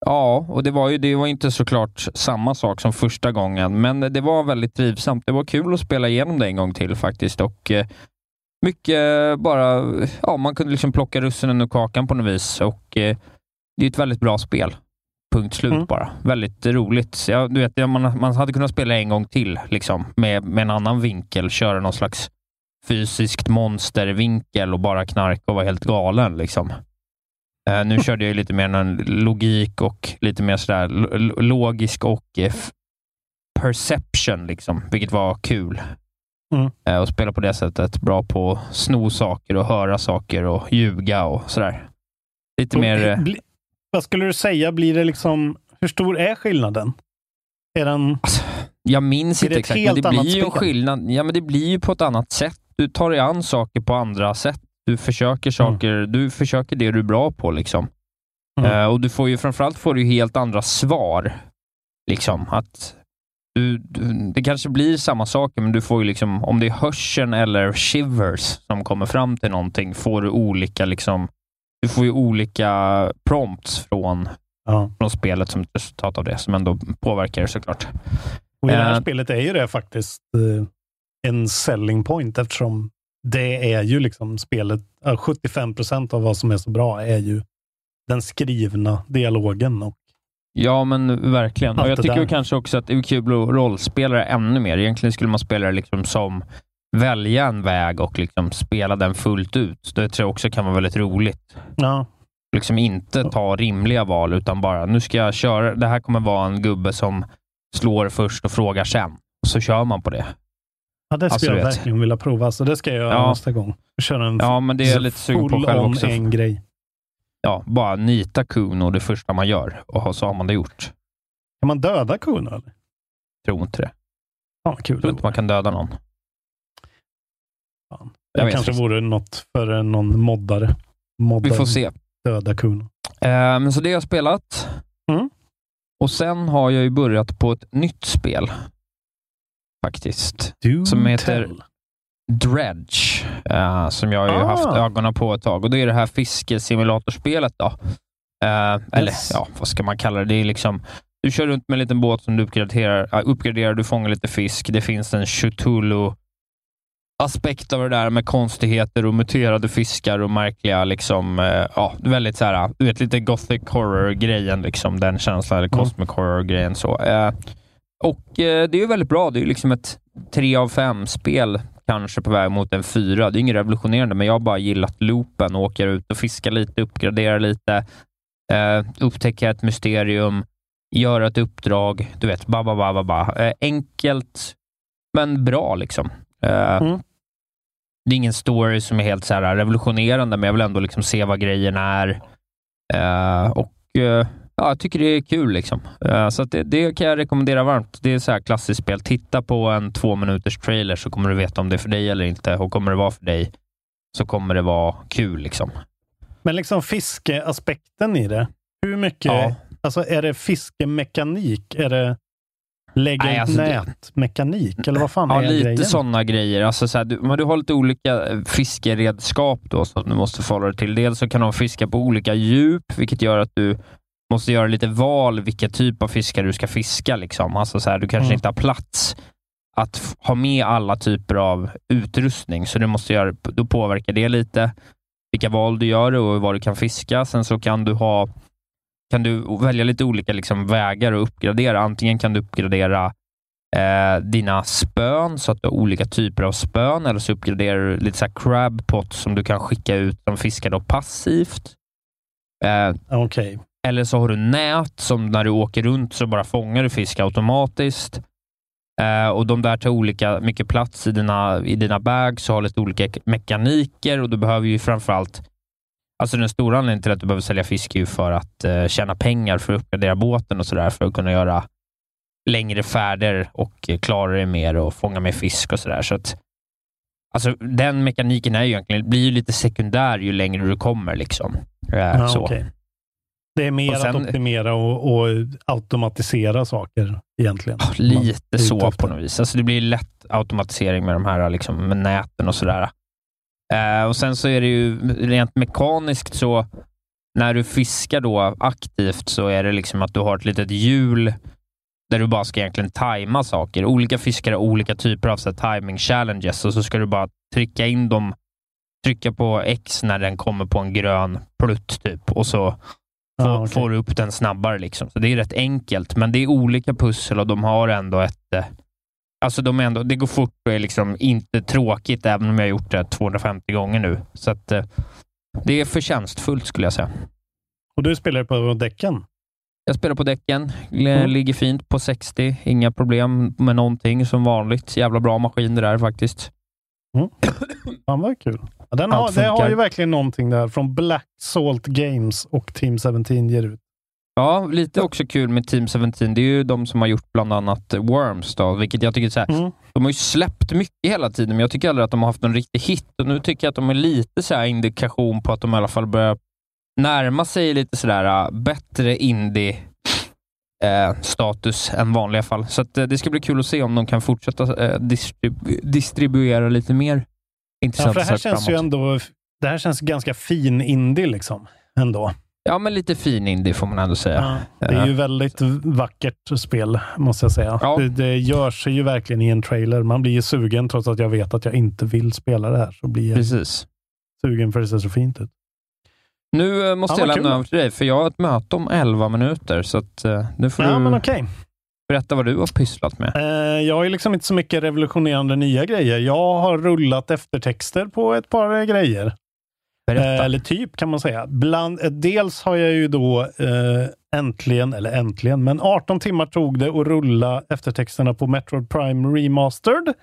ja, och det var ju det var inte såklart samma sak som första gången, men det var väldigt trivsamt. Det var kul att spela igenom det en gång till faktiskt. Och eh, mycket bara, ja, man kunde liksom plocka russinen ur kakan på något vis. Och eh, det är ett väldigt bra spel. Punkt slut Mm. bara. Väldigt roligt. Jag, du vet, ja, man, man hade kunnat spela en gång till liksom, med, med en annan vinkel, köra någon slags fysiskt monstervinkel och bara knarka och vara helt galen. Liksom. Eh, nu körde jag lite mer någon logik och lite mer sådär lo- lo- logisk och eh, perception, liksom, vilket var kul. Mm. Eh, och spela på det sättet. Bra på att sno saker och höra saker och ljuga och sådär. Lite mer... eh, Bli, vad skulle du säga, blir det liksom, hur stor är skillnaden? Är den, Jag minns inte exakt, men det blir ju en skillnad. Ja, men det blir ju på ett annat sätt. Du tar dig an saker på andra sätt. Du försöker saker, du försöker det du är bra på. liksom. Mm. Eh, och du får ju framförallt får du helt andra svar. Liksom att du, du, det kanske blir samma saker, men du får ju liksom, om det är hörseln eller shivers som kommer fram till någonting, får du olika liksom, du får ju olika prompts från, ja. från spelet som ett resultat av det, som ändå påverkar det såklart. Och i det här Eh. spelet är ju det faktiskt eh, en selling point eftersom det är ju liksom spelet, ja, 75 procent av vad som är så bra är ju den skrivna dialogen. Och, Ja, men verkligen. Och jag tycker kanske också att det är kul att rollspela ännu mer. Egentligen skulle man spela det liksom som välja en väg och liksom spela den fullt ut. Det tror jag också kan vara väldigt roligt. ja, Liksom inte ta rimliga val, utan bara nu ska jag köra. Det här kommer vara en gubbe som slår först och frågar sen. Så kör man på det. Ja, det skulle Alltså, jag verkligen vilja prova, så det ska jag göra Ja. nästa gång. Köra en Ja, men det är jag lite sugen på själv också. en grej. Ja, bara nita Kuno det första man gör och så har man det gjort. Kan man döda Kuno? Eller? Tror inte det. Vad kul Tror det inte man kan döda någon. Fan. Jag Det kanske faktiskt. vore något för någon moddare. moddare. Vi får se. Döda Kuno. Men så det har jag spelat. Mm. Och sen har jag ju börjat på ett nytt spel. Faktiskt. Do Som heter- tell. Dredge. eh, som jag har Ah. haft ögonen på ett tag. Och det är det här fiskesimulatorspelet då. Eh, Eller Yes. ja, vad ska man kalla det? Det är liksom du kör runt med en liten båt som du uppgraderar, äh, uppgraderar du fångar lite fisk. Det finns en Cthulhu aspekt av det där med konstigheter och muterade fiskar och märkliga, liksom, eh, ja, väldigt så här, du vet, lite gothic horror-grejen, liksom, den känslan, eller Mm. cosmic horror-grejen. så. Eh, och eh, det är ju väldigt bra. Det är ju liksom ett tre av fem spel kanske på väg mot en fyra. Det är inget revolutionerande, men jag har bara gillat loopen åker ut och fiskar lite, uppgraderar lite, eh, upptäcker ett mysterium, göra ett uppdrag, du vet, ba, ba, ba, ba, ba. Eh, enkelt, men bra liksom. Eh, Mm. Det är ingen story som är helt så här revolutionerande, men jag vill ändå liksom se vad grejen är. Eh, och eh, ja, Jag tycker det är kul. Liksom. Eh, så det, det kan jag rekommendera varmt. Det är så här klassiskt spel. Titta på en två minuters trailer så kommer du veta om det är för dig eller inte. Och kommer det vara för dig så kommer det vara kul. Liksom. Men liksom fiskeaspekten i det. Hur mycket, Ja. alltså är det fiskemekanik? Är det lägga Nej, alltså det- nätmekanik? Eller vad fan Ja, är lite grejen? sådana grejer. Alltså så här, du, men du har lite olika eh, fiskeredskap då, som du måste förhålla dig till. Dels så kan de fiska på olika djup, vilket gör att du måste göra lite val vilka typ av fiskar du ska fiska. Liksom. Alltså så här, du kanske Mm. inte har plats att ha med alla typer av utrustning, så du måste göra, då påverkar det lite vilka val du gör och vad du kan fiska. Sen så kan du ha kan du välja lite olika liksom, vägar att uppgradera. Antingen kan du uppgradera eh, dina spön så att du har olika typer av spön eller så uppgraderar du lite så crab pot som du kan skicka ut som fiskar då passivt. Eh, Okej. Eller så har du nät som när du åker runt så bara fångar du fisk automatiskt. Eh, och De där tar olika mycket plats i dina, i dina bags och har lite olika mekaniker och du behöver ju framförallt Alltså den stora anledningen till att du behöver sälja fisk är ju för att eh, tjäna pengar för att uppgradera båten och sådär för att kunna göra längre färder och klara dig mer och fånga mer fisk och sådär. Så att, alltså, den mekaniken är ju egentligen, blir ju lite sekundär ju längre du kommer. Liksom. Eh, Ja, så. okej. Det är mer Och sen- att optimera och, och automatisera saker egentligen. Lite så på något vis. Alltså det blir lätt automatisering med de här liksom, med näten och sådär. Eh, och Sen så är det ju rent mekaniskt så när du fiskar då aktivt så är det liksom att du har ett litet hjul där du bara ska egentligen tajma saker. Olika fiskare har olika typer av så här, timing challenges och så ska du bara trycka in dem, trycka på X när den kommer på en grön plutt typ och så får, Ja, okej. får upp den snabbare. Liksom. Så Det är rätt enkelt, men det är olika pussel och de har ändå ett... eh, Alltså de ändå, det går fort och är liksom inte tråkigt, även om jag har gjort det 250 gånger nu. Så att, eh, det är förtjänstfullt skulle jag säga. Och du spelar på däcken? Jag spelar på däcken, Mm. ligger fint på 60, inga problem med någonting som vanligt. Jävla bra maskin det där faktiskt. Fan vad kul. Ja, den har, det har ju verkligen någonting där från Black Salt Games och Team 17 ger ut. Ja, lite också kul med Team 17. Det är ju de som har gjort bland annat Worms, då, vilket jag tycker så här, Mm. De har ju släppt mycket hela tiden, men jag tycker aldrig att de har haft en riktig hit. Och nu tycker jag att de är lite så här indikation på att de i alla fall börjar närma sig lite sådär uh, bättre indie eh, status än vanliga fall. Så att, eh, det ska bli kul att se om de kan fortsätta eh, distribu- distribuera lite mer Ja, intressanta för det här känns ju framåt. ändå det här känns ganska fin indie liksom. Ändå. Ja, men lite fin indie får man ändå säga. Det är ju väldigt vackert spel, måste jag säga. Ja. Det, det gör sig ju verkligen i en trailer. Man blir ju sugen, trots att jag vet att jag inte vill spela det här. Så blir jag Precis. sugen för det ser så fint ut. Nu eh, måste Ja, jag lämna över till dig, för jag har ett möte om 11 minuter. Så att, eh, nu får Ja, du men okej. Berätta vad du har pysslat med. Eh, jag har liksom inte så mycket revolutionerande nya grejer. Jag har rullat eftertexter på ett par grejer. Eh, eller typ kan man säga. Bland, eh, dels har jag ju då eh, äntligen, eller äntligen, men 18 timmar tog det att rulla eftertexterna på Metroid Prime Remastered.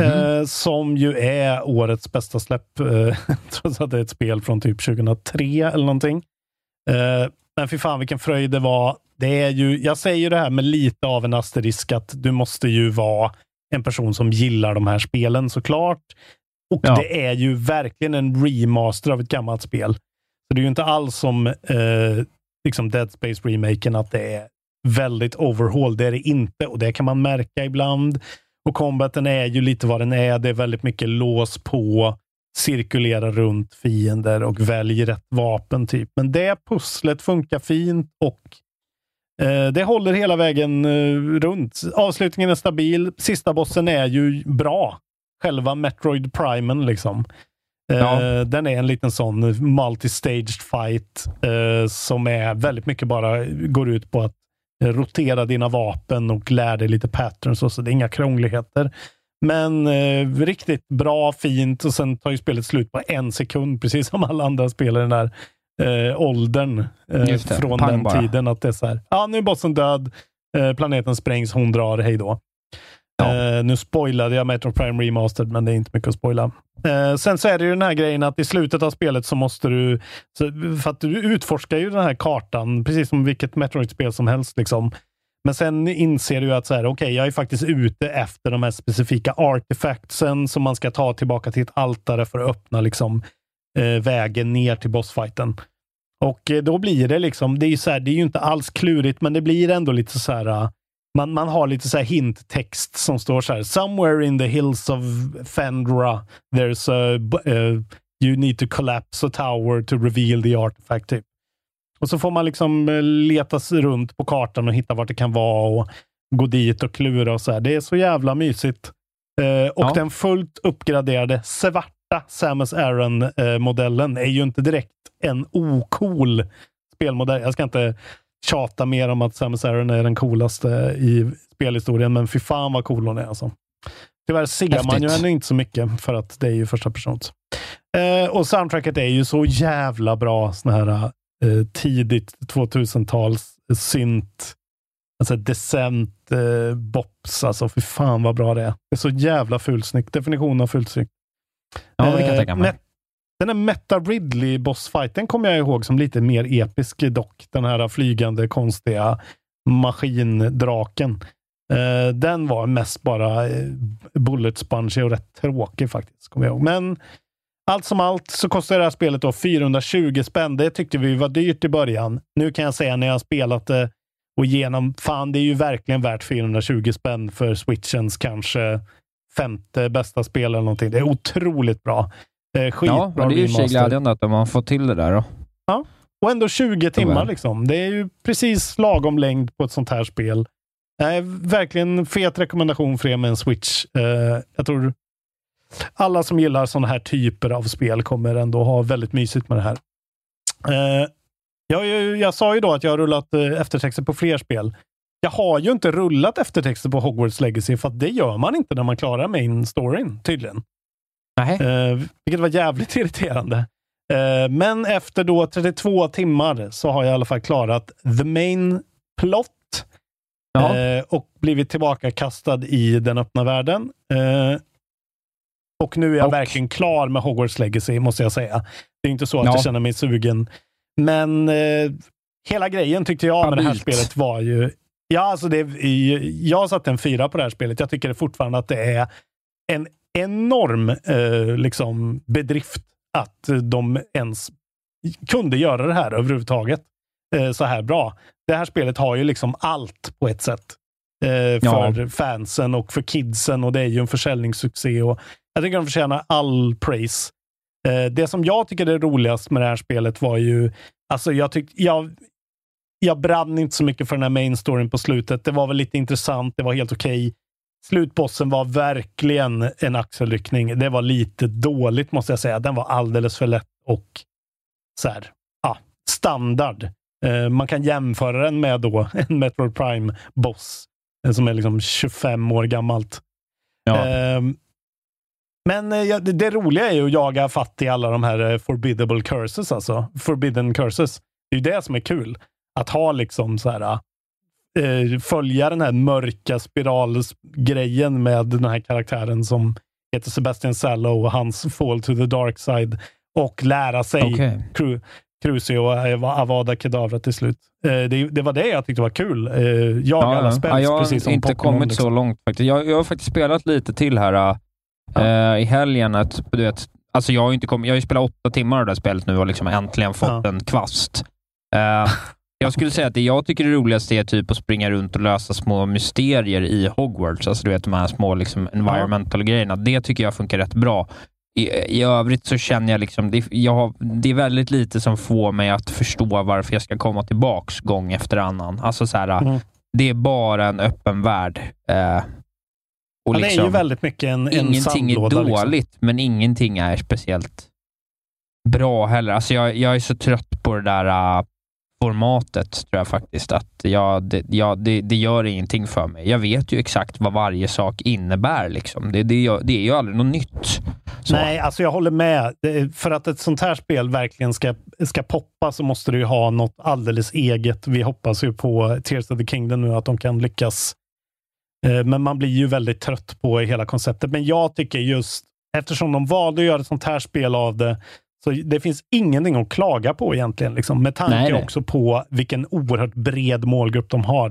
Eh, som ju är årets bästa släpp, eh, trots att det är ett spel från typ 2003 eller någonting. Men fy fan vilken fröjd det var. Det är ju, jag säger ju det här med lite av en asterisk att du måste ju vara en person som gillar de här spelen såklart. Och Ja. det är ju verkligen en remaster av ett gammalt spel. Så det är ju inte alls som eh, liksom Dead Space remaken att det är väldigt overhaul. Det är det inte och det kan man märka ibland. Och combaten är ju lite vad den är. Det är väldigt mycket lås på, cirkulera runt fiender och välj rätt vapen typ. Men det pusslet funkar fint och eh, det håller hela vägen eh, runt. Avslutningen är stabil. Sista bossen är ju bra. Själva Metroid Primen liksom. Eh, Ja. Den är en liten sån multi-staged fight som är väldigt mycket bara går ut på att rotera dina vapen och lära dig lite patterns och så. Det är inga krångligheter. Men eh, riktigt bra, fint och sen tar ju spelet slut på en sekund, precis som alla andra spel i den här eh, åldern. Eh, från pang den bara. tiden. Att det är så här, ja nu är bossen död, eh, planeten sprängs, hon drar, hej då. Eh, nu spoilade jag Metro Prime Remastered, men det är inte mycket att spoila. Eh, sen så är det ju den här grejen att i slutet av spelet så måste du, så, för att du utforskar ju den här kartan, precis som vilket Metroid-spel som helst. Liksom. Men sen inser du att så här, okay, jag är faktiskt ute efter de här specifika artefactsen som man ska ta tillbaka till ett altare för att öppna liksom, eh, vägen ner till bossfighten. Och eh, då blir det liksom, det är ju så här, det är ju inte alls klurigt, men det blir ändå lite så här, eh, man, man har lite så här hinttext som står så här, somewhere in the hills of Fendra, there's a, uh, you need to collapse a tower to reveal the artifact. Typ. Och så får man liksom eh, leta sig runt på kartan och hitta vart det kan vara och gå dit och klura och så här. Det är så jävla mysigt. Eh, och Ja. den fullt uppgraderade svarta Samus Aran-modellen är ju inte direkt en ocool spelmodell. Jag ska inte tjata mer om att Samus Aran är den coolaste i spelhistorien, men fy fan vad cool hon är alltså. Tyvärr ser man ju Häftigt. henne inte så mycket för att det är ju första persons. Eh, och soundtracket är ju så jävla bra. Sån här eh, tidigt 2000-tals synt, alltså decent eh, bops. Alltså fy fan vad bra det är. Det är så jävla fulsnyggt. Definition av fulsnyggt. Ja, det kan jag Eh, tänka mig. Den här Meta Ridley bossfighten kommer jag ihåg som lite mer episk dock. Den här flygande konstiga maskindraken. Eh, den var mest bara bullet sponge och rätt tråkig faktiskt. Kommer jag ihåg. Men allt som allt så kostar det här spelet då 420 spänn. Det tyckte vi var dyrt i början. Nu kan jag säga när jag har spelat det och igenom, fan det är ju verkligen värt 420 spänn för switchens kanske femte bästa spel eller någonting. Det är otroligt bra. Eh, skitbra Ja, men det är ju remaster. glädjande att har fått till det där. Då. Och ändå 20 timmar liksom. Det är ju precis lagom längd på ett sånt här spel. Nej, verkligen fet rekommendation för er med en Switch. Eh, jag tror alla som gillar sådana här typer av spel kommer ändå ha väldigt mysigt med det här. Eh, jag, jag, jag sa ju då att jag har rullat eh, eftertexter på fler spel. Jag har ju inte rullat eftertexter på Hogwarts Legacy, för det gör man inte när man klarar main storyn, tydligen. Nej. Eh, vilket var jävligt irriterande. Eh, men efter då 32 timmar så har jag i alla fall klarat the main plot eh, och blivit tillbaka kastad i den öppna världen. Och nu är jag Och- verkligen klar med Hogwarts Legacy, måste jag säga. Det är inte så att Ja. jag känner mig sugen. Men eh, hela grejen tyckte jag med det här spelet var ju... Ja, alltså det, jag satte en fyra på det här spelet. Jag tycker det fortfarande att det är en enorm eh, liksom bedrift att de ens kunde göra det här överhuvudtaget eh, så här bra. Det här spelet har ju liksom allt på ett sätt eh, Ja. för fansen och för kidsen och det är ju en försäljningssuccé. Och jag tycker de förtjänar all praise. Eh, det som jag tycker är roligast med det här spelet var ju, alltså jag tyckte, jag, jag brann inte så mycket för den här main storyn på slutet. Det var väl lite intressant, det var helt okej. Slutbossen var verkligen en axelryckning. Det var lite dåligt måste jag säga. Den var alldeles för lätt och så här, ja, standard. Eh, man kan jämföra den med då en Metroid Prime-boss eh, som är liksom 25 år gammalt. Ja. Ehm, men eh, ja, det, det roliga är ju att jaga fatt i alla de här eh, forbidable curses, alltså. Forbidden curses. Det är ju det som är kul. Att ha liksom så här, eh, följa den här mörka spiralgrejen med den här karaktären som heter Sebastian Sallow och hans fall to the dark side och lära sig crew. Crucio och Avada Kedavra till slut. Eh, det, det, var det jag tyckte var kul. Eh, jag ja, alla spels, ja, jag precis som har inte Pokémon, kommit liksom. så långt faktiskt. Jag, jag har faktiskt spelat lite till här uh, i helgen. Att, du vet, alltså jag, har inte kommit, jag har ju spelat åtta timmar av det här spelet nu och liksom äntligen fått ja. en kvast. Uh, jag skulle säga att det jag tycker är roligast är typ att springa runt och lösa små mysterier i Hogwarts. Alltså du vet de här små liksom, environmental grejerna. Det tycker jag funkar rätt bra. I, I övrigt så känner jag liksom, det, jag har, det är väldigt lite som får mig att förstå varför jag ska komma tillbaks gång efter annan. Alltså så här, mm. Det är bara en öppen värld. Eh, och liksom, det är ju liksom väldigt mycket en, en Ingenting är liksom. dåligt, liksom. men ingenting är speciellt bra heller. Alltså jag, jag är så trött på det där uh, formatet, tror jag faktiskt. Att jag, det, jag, det, det, gör ingenting för mig. Jag vet ju exakt vad varje sak innebär. Liksom. Det, det, det är ju aldrig något nytt. Så. Nej, alltså jag håller med. För att ett sånt här spel verkligen ska, ska poppa så måste det ju ha något alldeles eget. Vi hoppas ju på Tears of the Kingdom nu, att de kan lyckas. Eh, men man blir ju väldigt trött på hela konceptet. Men jag tycker just, eftersom de valde att göra ett sånt här spel av det, så det finns ingenting att klaga på egentligen. Liksom, med tanke nej, nej. också på vilken oerhört bred målgrupp de har.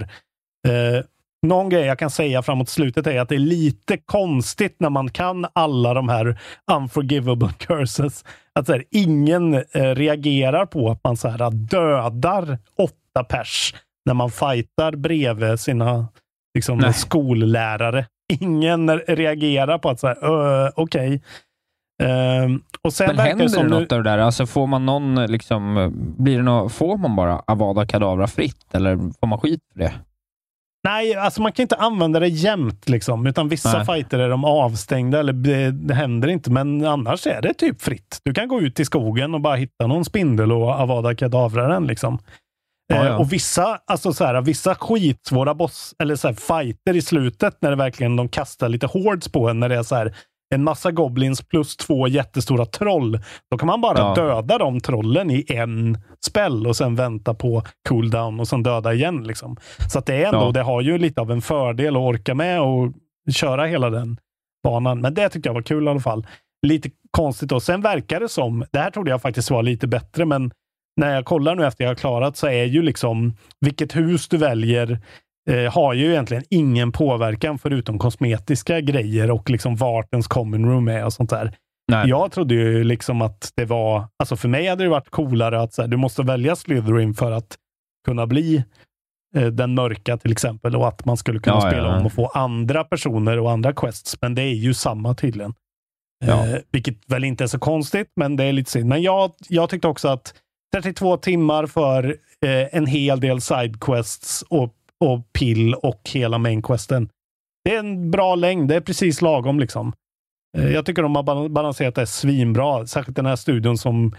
Eh, någon grej jag kan säga framåt slutet är att det är lite konstigt när man kan alla de här unforgivable curses. Att så här, ingen eh, reagerar på att man så här, dödar åtta pers när man fightar bredvid sina liksom, skollärare. Ingen reagerar på att så här, okej. Okay. Um, och sen Men händer det, något nu... av det där? Alltså får man någon, liksom, blir det något, får man bara Avada Kadavra fritt eller får man skit för det? Nej, alltså man kan inte använda det jämt, liksom, utan vissa Nej. fighter är de avstängda eller det, det, händer inte. Men annars är det typ fritt. Du kan gå ut i skogen och bara hitta någon spindel och Avada Kedavra den. Liksom. Ja, ja. Eh, och vissa, alltså så här, vissa skitsvåra boss, eller så här, fighter i slutet när det verkligen de kastar lite hordes på en, när det är så här, en massa goblins plus två jättestora troll. Då kan man bara ja. döda de trollen i en spell och sen vänta på cooldown och sen döda igen. Liksom. Så att det är ändå, det har ju lite av en fördel att orka med och köra hela den banan. Men det tyckte jag var kul i alla fall. Lite konstigt då. Sen verkar det som, det här trodde jag faktiskt var lite bättre, men när jag kollar nu efter jag har klarat så är ju liksom vilket hus du väljer eh, har ju egentligen ingen påverkan förutom kosmetiska grejer och liksom vart ens common room är och sånt där. Nej. Jag trodde ju liksom att det var, alltså för mig hade det varit coolare att så här, du måste välja Slytherin för att kunna bli eh, den mörka till exempel och att man skulle kunna ja, spela ja. om och få andra personer och andra quests. Men det är ju samma tydligen. Ja. Eh, vilket väl inte är så konstigt, men det är lite synd. Men jag, jag tyckte också att 32 timmar för eh, en hel del sidequests och och pill och hela mainquesten. Det är en bra längd. Det är precis lagom liksom. Eh, jag tycker de har balanserat det svinbra. Särskilt den här studion som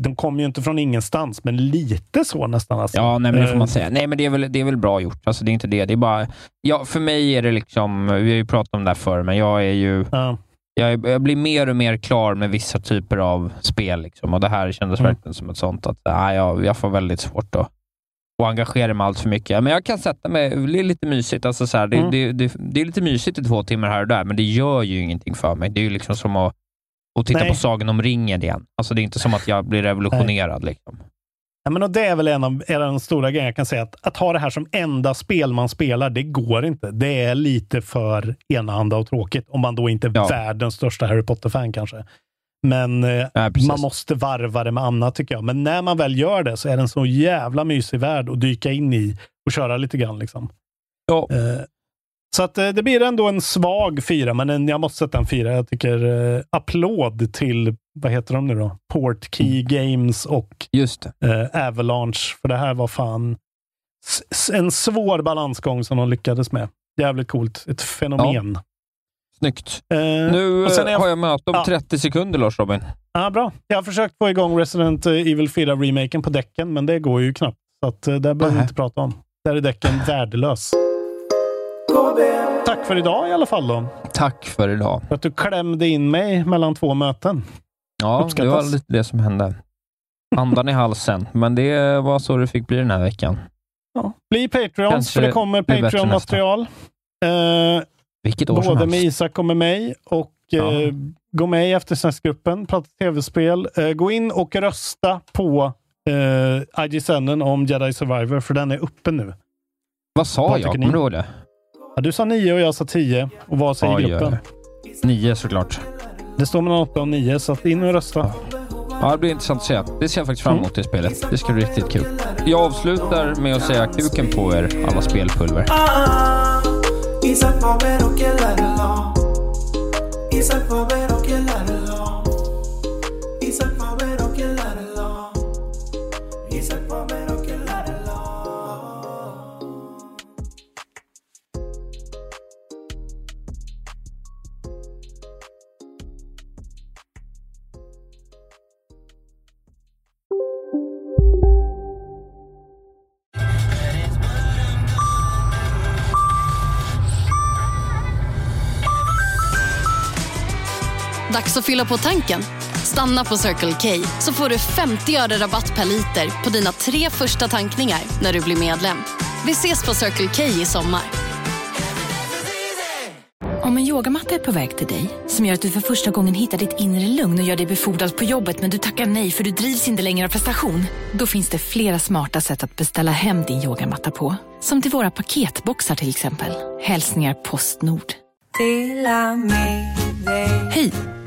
de kommer ju inte från ingenstans, men lite så nästan. Alltså. Ja, nej, men det får man eh. säga. Nej, men det är väl, det är väl bra gjort. Alltså, det är inte det. Det är bara... Ja, för mig är det liksom... Vi har ju pratat om det här förr, men jag är ju... Ja. Jag, jag, blir mer och mer klar med vissa typer av spel. Liksom. Och Det här kändes mm. verkligen som ett sånt att nej, jag, jag får väldigt svårt att och engagera mig allt för mycket. Men jag kan sätta mig, det är lite mysigt. Alltså så här, det, mm. det, det, det, är lite mysigt i två timmar här och där, men det gör ju ingenting för mig. Det är ju liksom som att, att titta Nej. på Sagan om ringen igen. Alltså det är inte som att jag blir revolutionerad. Liksom. Ja, men och det är väl en av, en av de stora grejerna jag kan säga. Att, att ha det här som enda spel man spelar, det går inte. Det är lite för enahanda och tråkigt. Om man då inte är ja. världens största Harry Potter-fan kanske. Men eh, ja, man måste varva det med annat tycker jag. Men när man väl gör det så är det en så jävla mysig värld att dyka in i och köra lite grann. Liksom. Ja. Eh, så att eh, det blir ändå en svag fyra, men en, jag måste sätta en fyra. Jag tycker eh, applåd till, vad heter de nu då? Portkey mm. Games och eh, Avalanche. För det här var fan en svår balansgång som de lyckades med. Jävligt coolt. Ett fenomen. Ja. Snyggt. Uh, nu jag, har jag möte om ja. 30 sekunder, Lars Robin. Ja, bra. Jag har försökt få igång Resident Evil 4-remaken på däcken, men det går ju knappt. Så att, eh, det behöver vi inte prata om. Där är däcken värdelös. Tack för idag i alla fall då. Tack för idag. För att du klämde in mig mellan två möten. Ja, Uppskattas. det var lite det som hände. Andan i halsen, men det var så det fick bli den här veckan. Ja. Bli Patreons, Kanske för det kommer Patreon-material. Uh, vilket år Både som med Isak och med mig. Och ja. eh, Gå med i eftersnacksgruppen, prata tv-spel. Eh, gå in och rösta på uh, IG-sänden om Jedi Survivor, för den är uppe nu. Vad sa Vad jag? Kommer du ihåg det? Ja, du sa nio och jag sa tio. Och vad säger Oj, gruppen? Nio såklart. Det står mellan åtta och nio, så att in och rösta. Ja, det blir intressant att se. Det ser jag faktiskt fram emot det spelet. Det ska bli riktigt kul. Jag avslutar med att säga kuken på er, alla spelpulver. Ah, Isak Faber och Ellerla. Isak Dags att fylla på tanken. Stanna på Circle K så får du 50 öre rabatt per liter på dina tre första tankningar när du blir medlem. Vi ses på Circle K i sommar. Om en yogamatta är på väg till dig, som gör att du för första gången hittar ditt inre lugn och gör dig befordrad på jobbet men du tackar nej för du drivs inte längre av prestation. Då finns det flera smarta sätt att beställa hem din yogamatta på. Som till våra paketboxar till exempel. Hälsningar Postnord. Hej!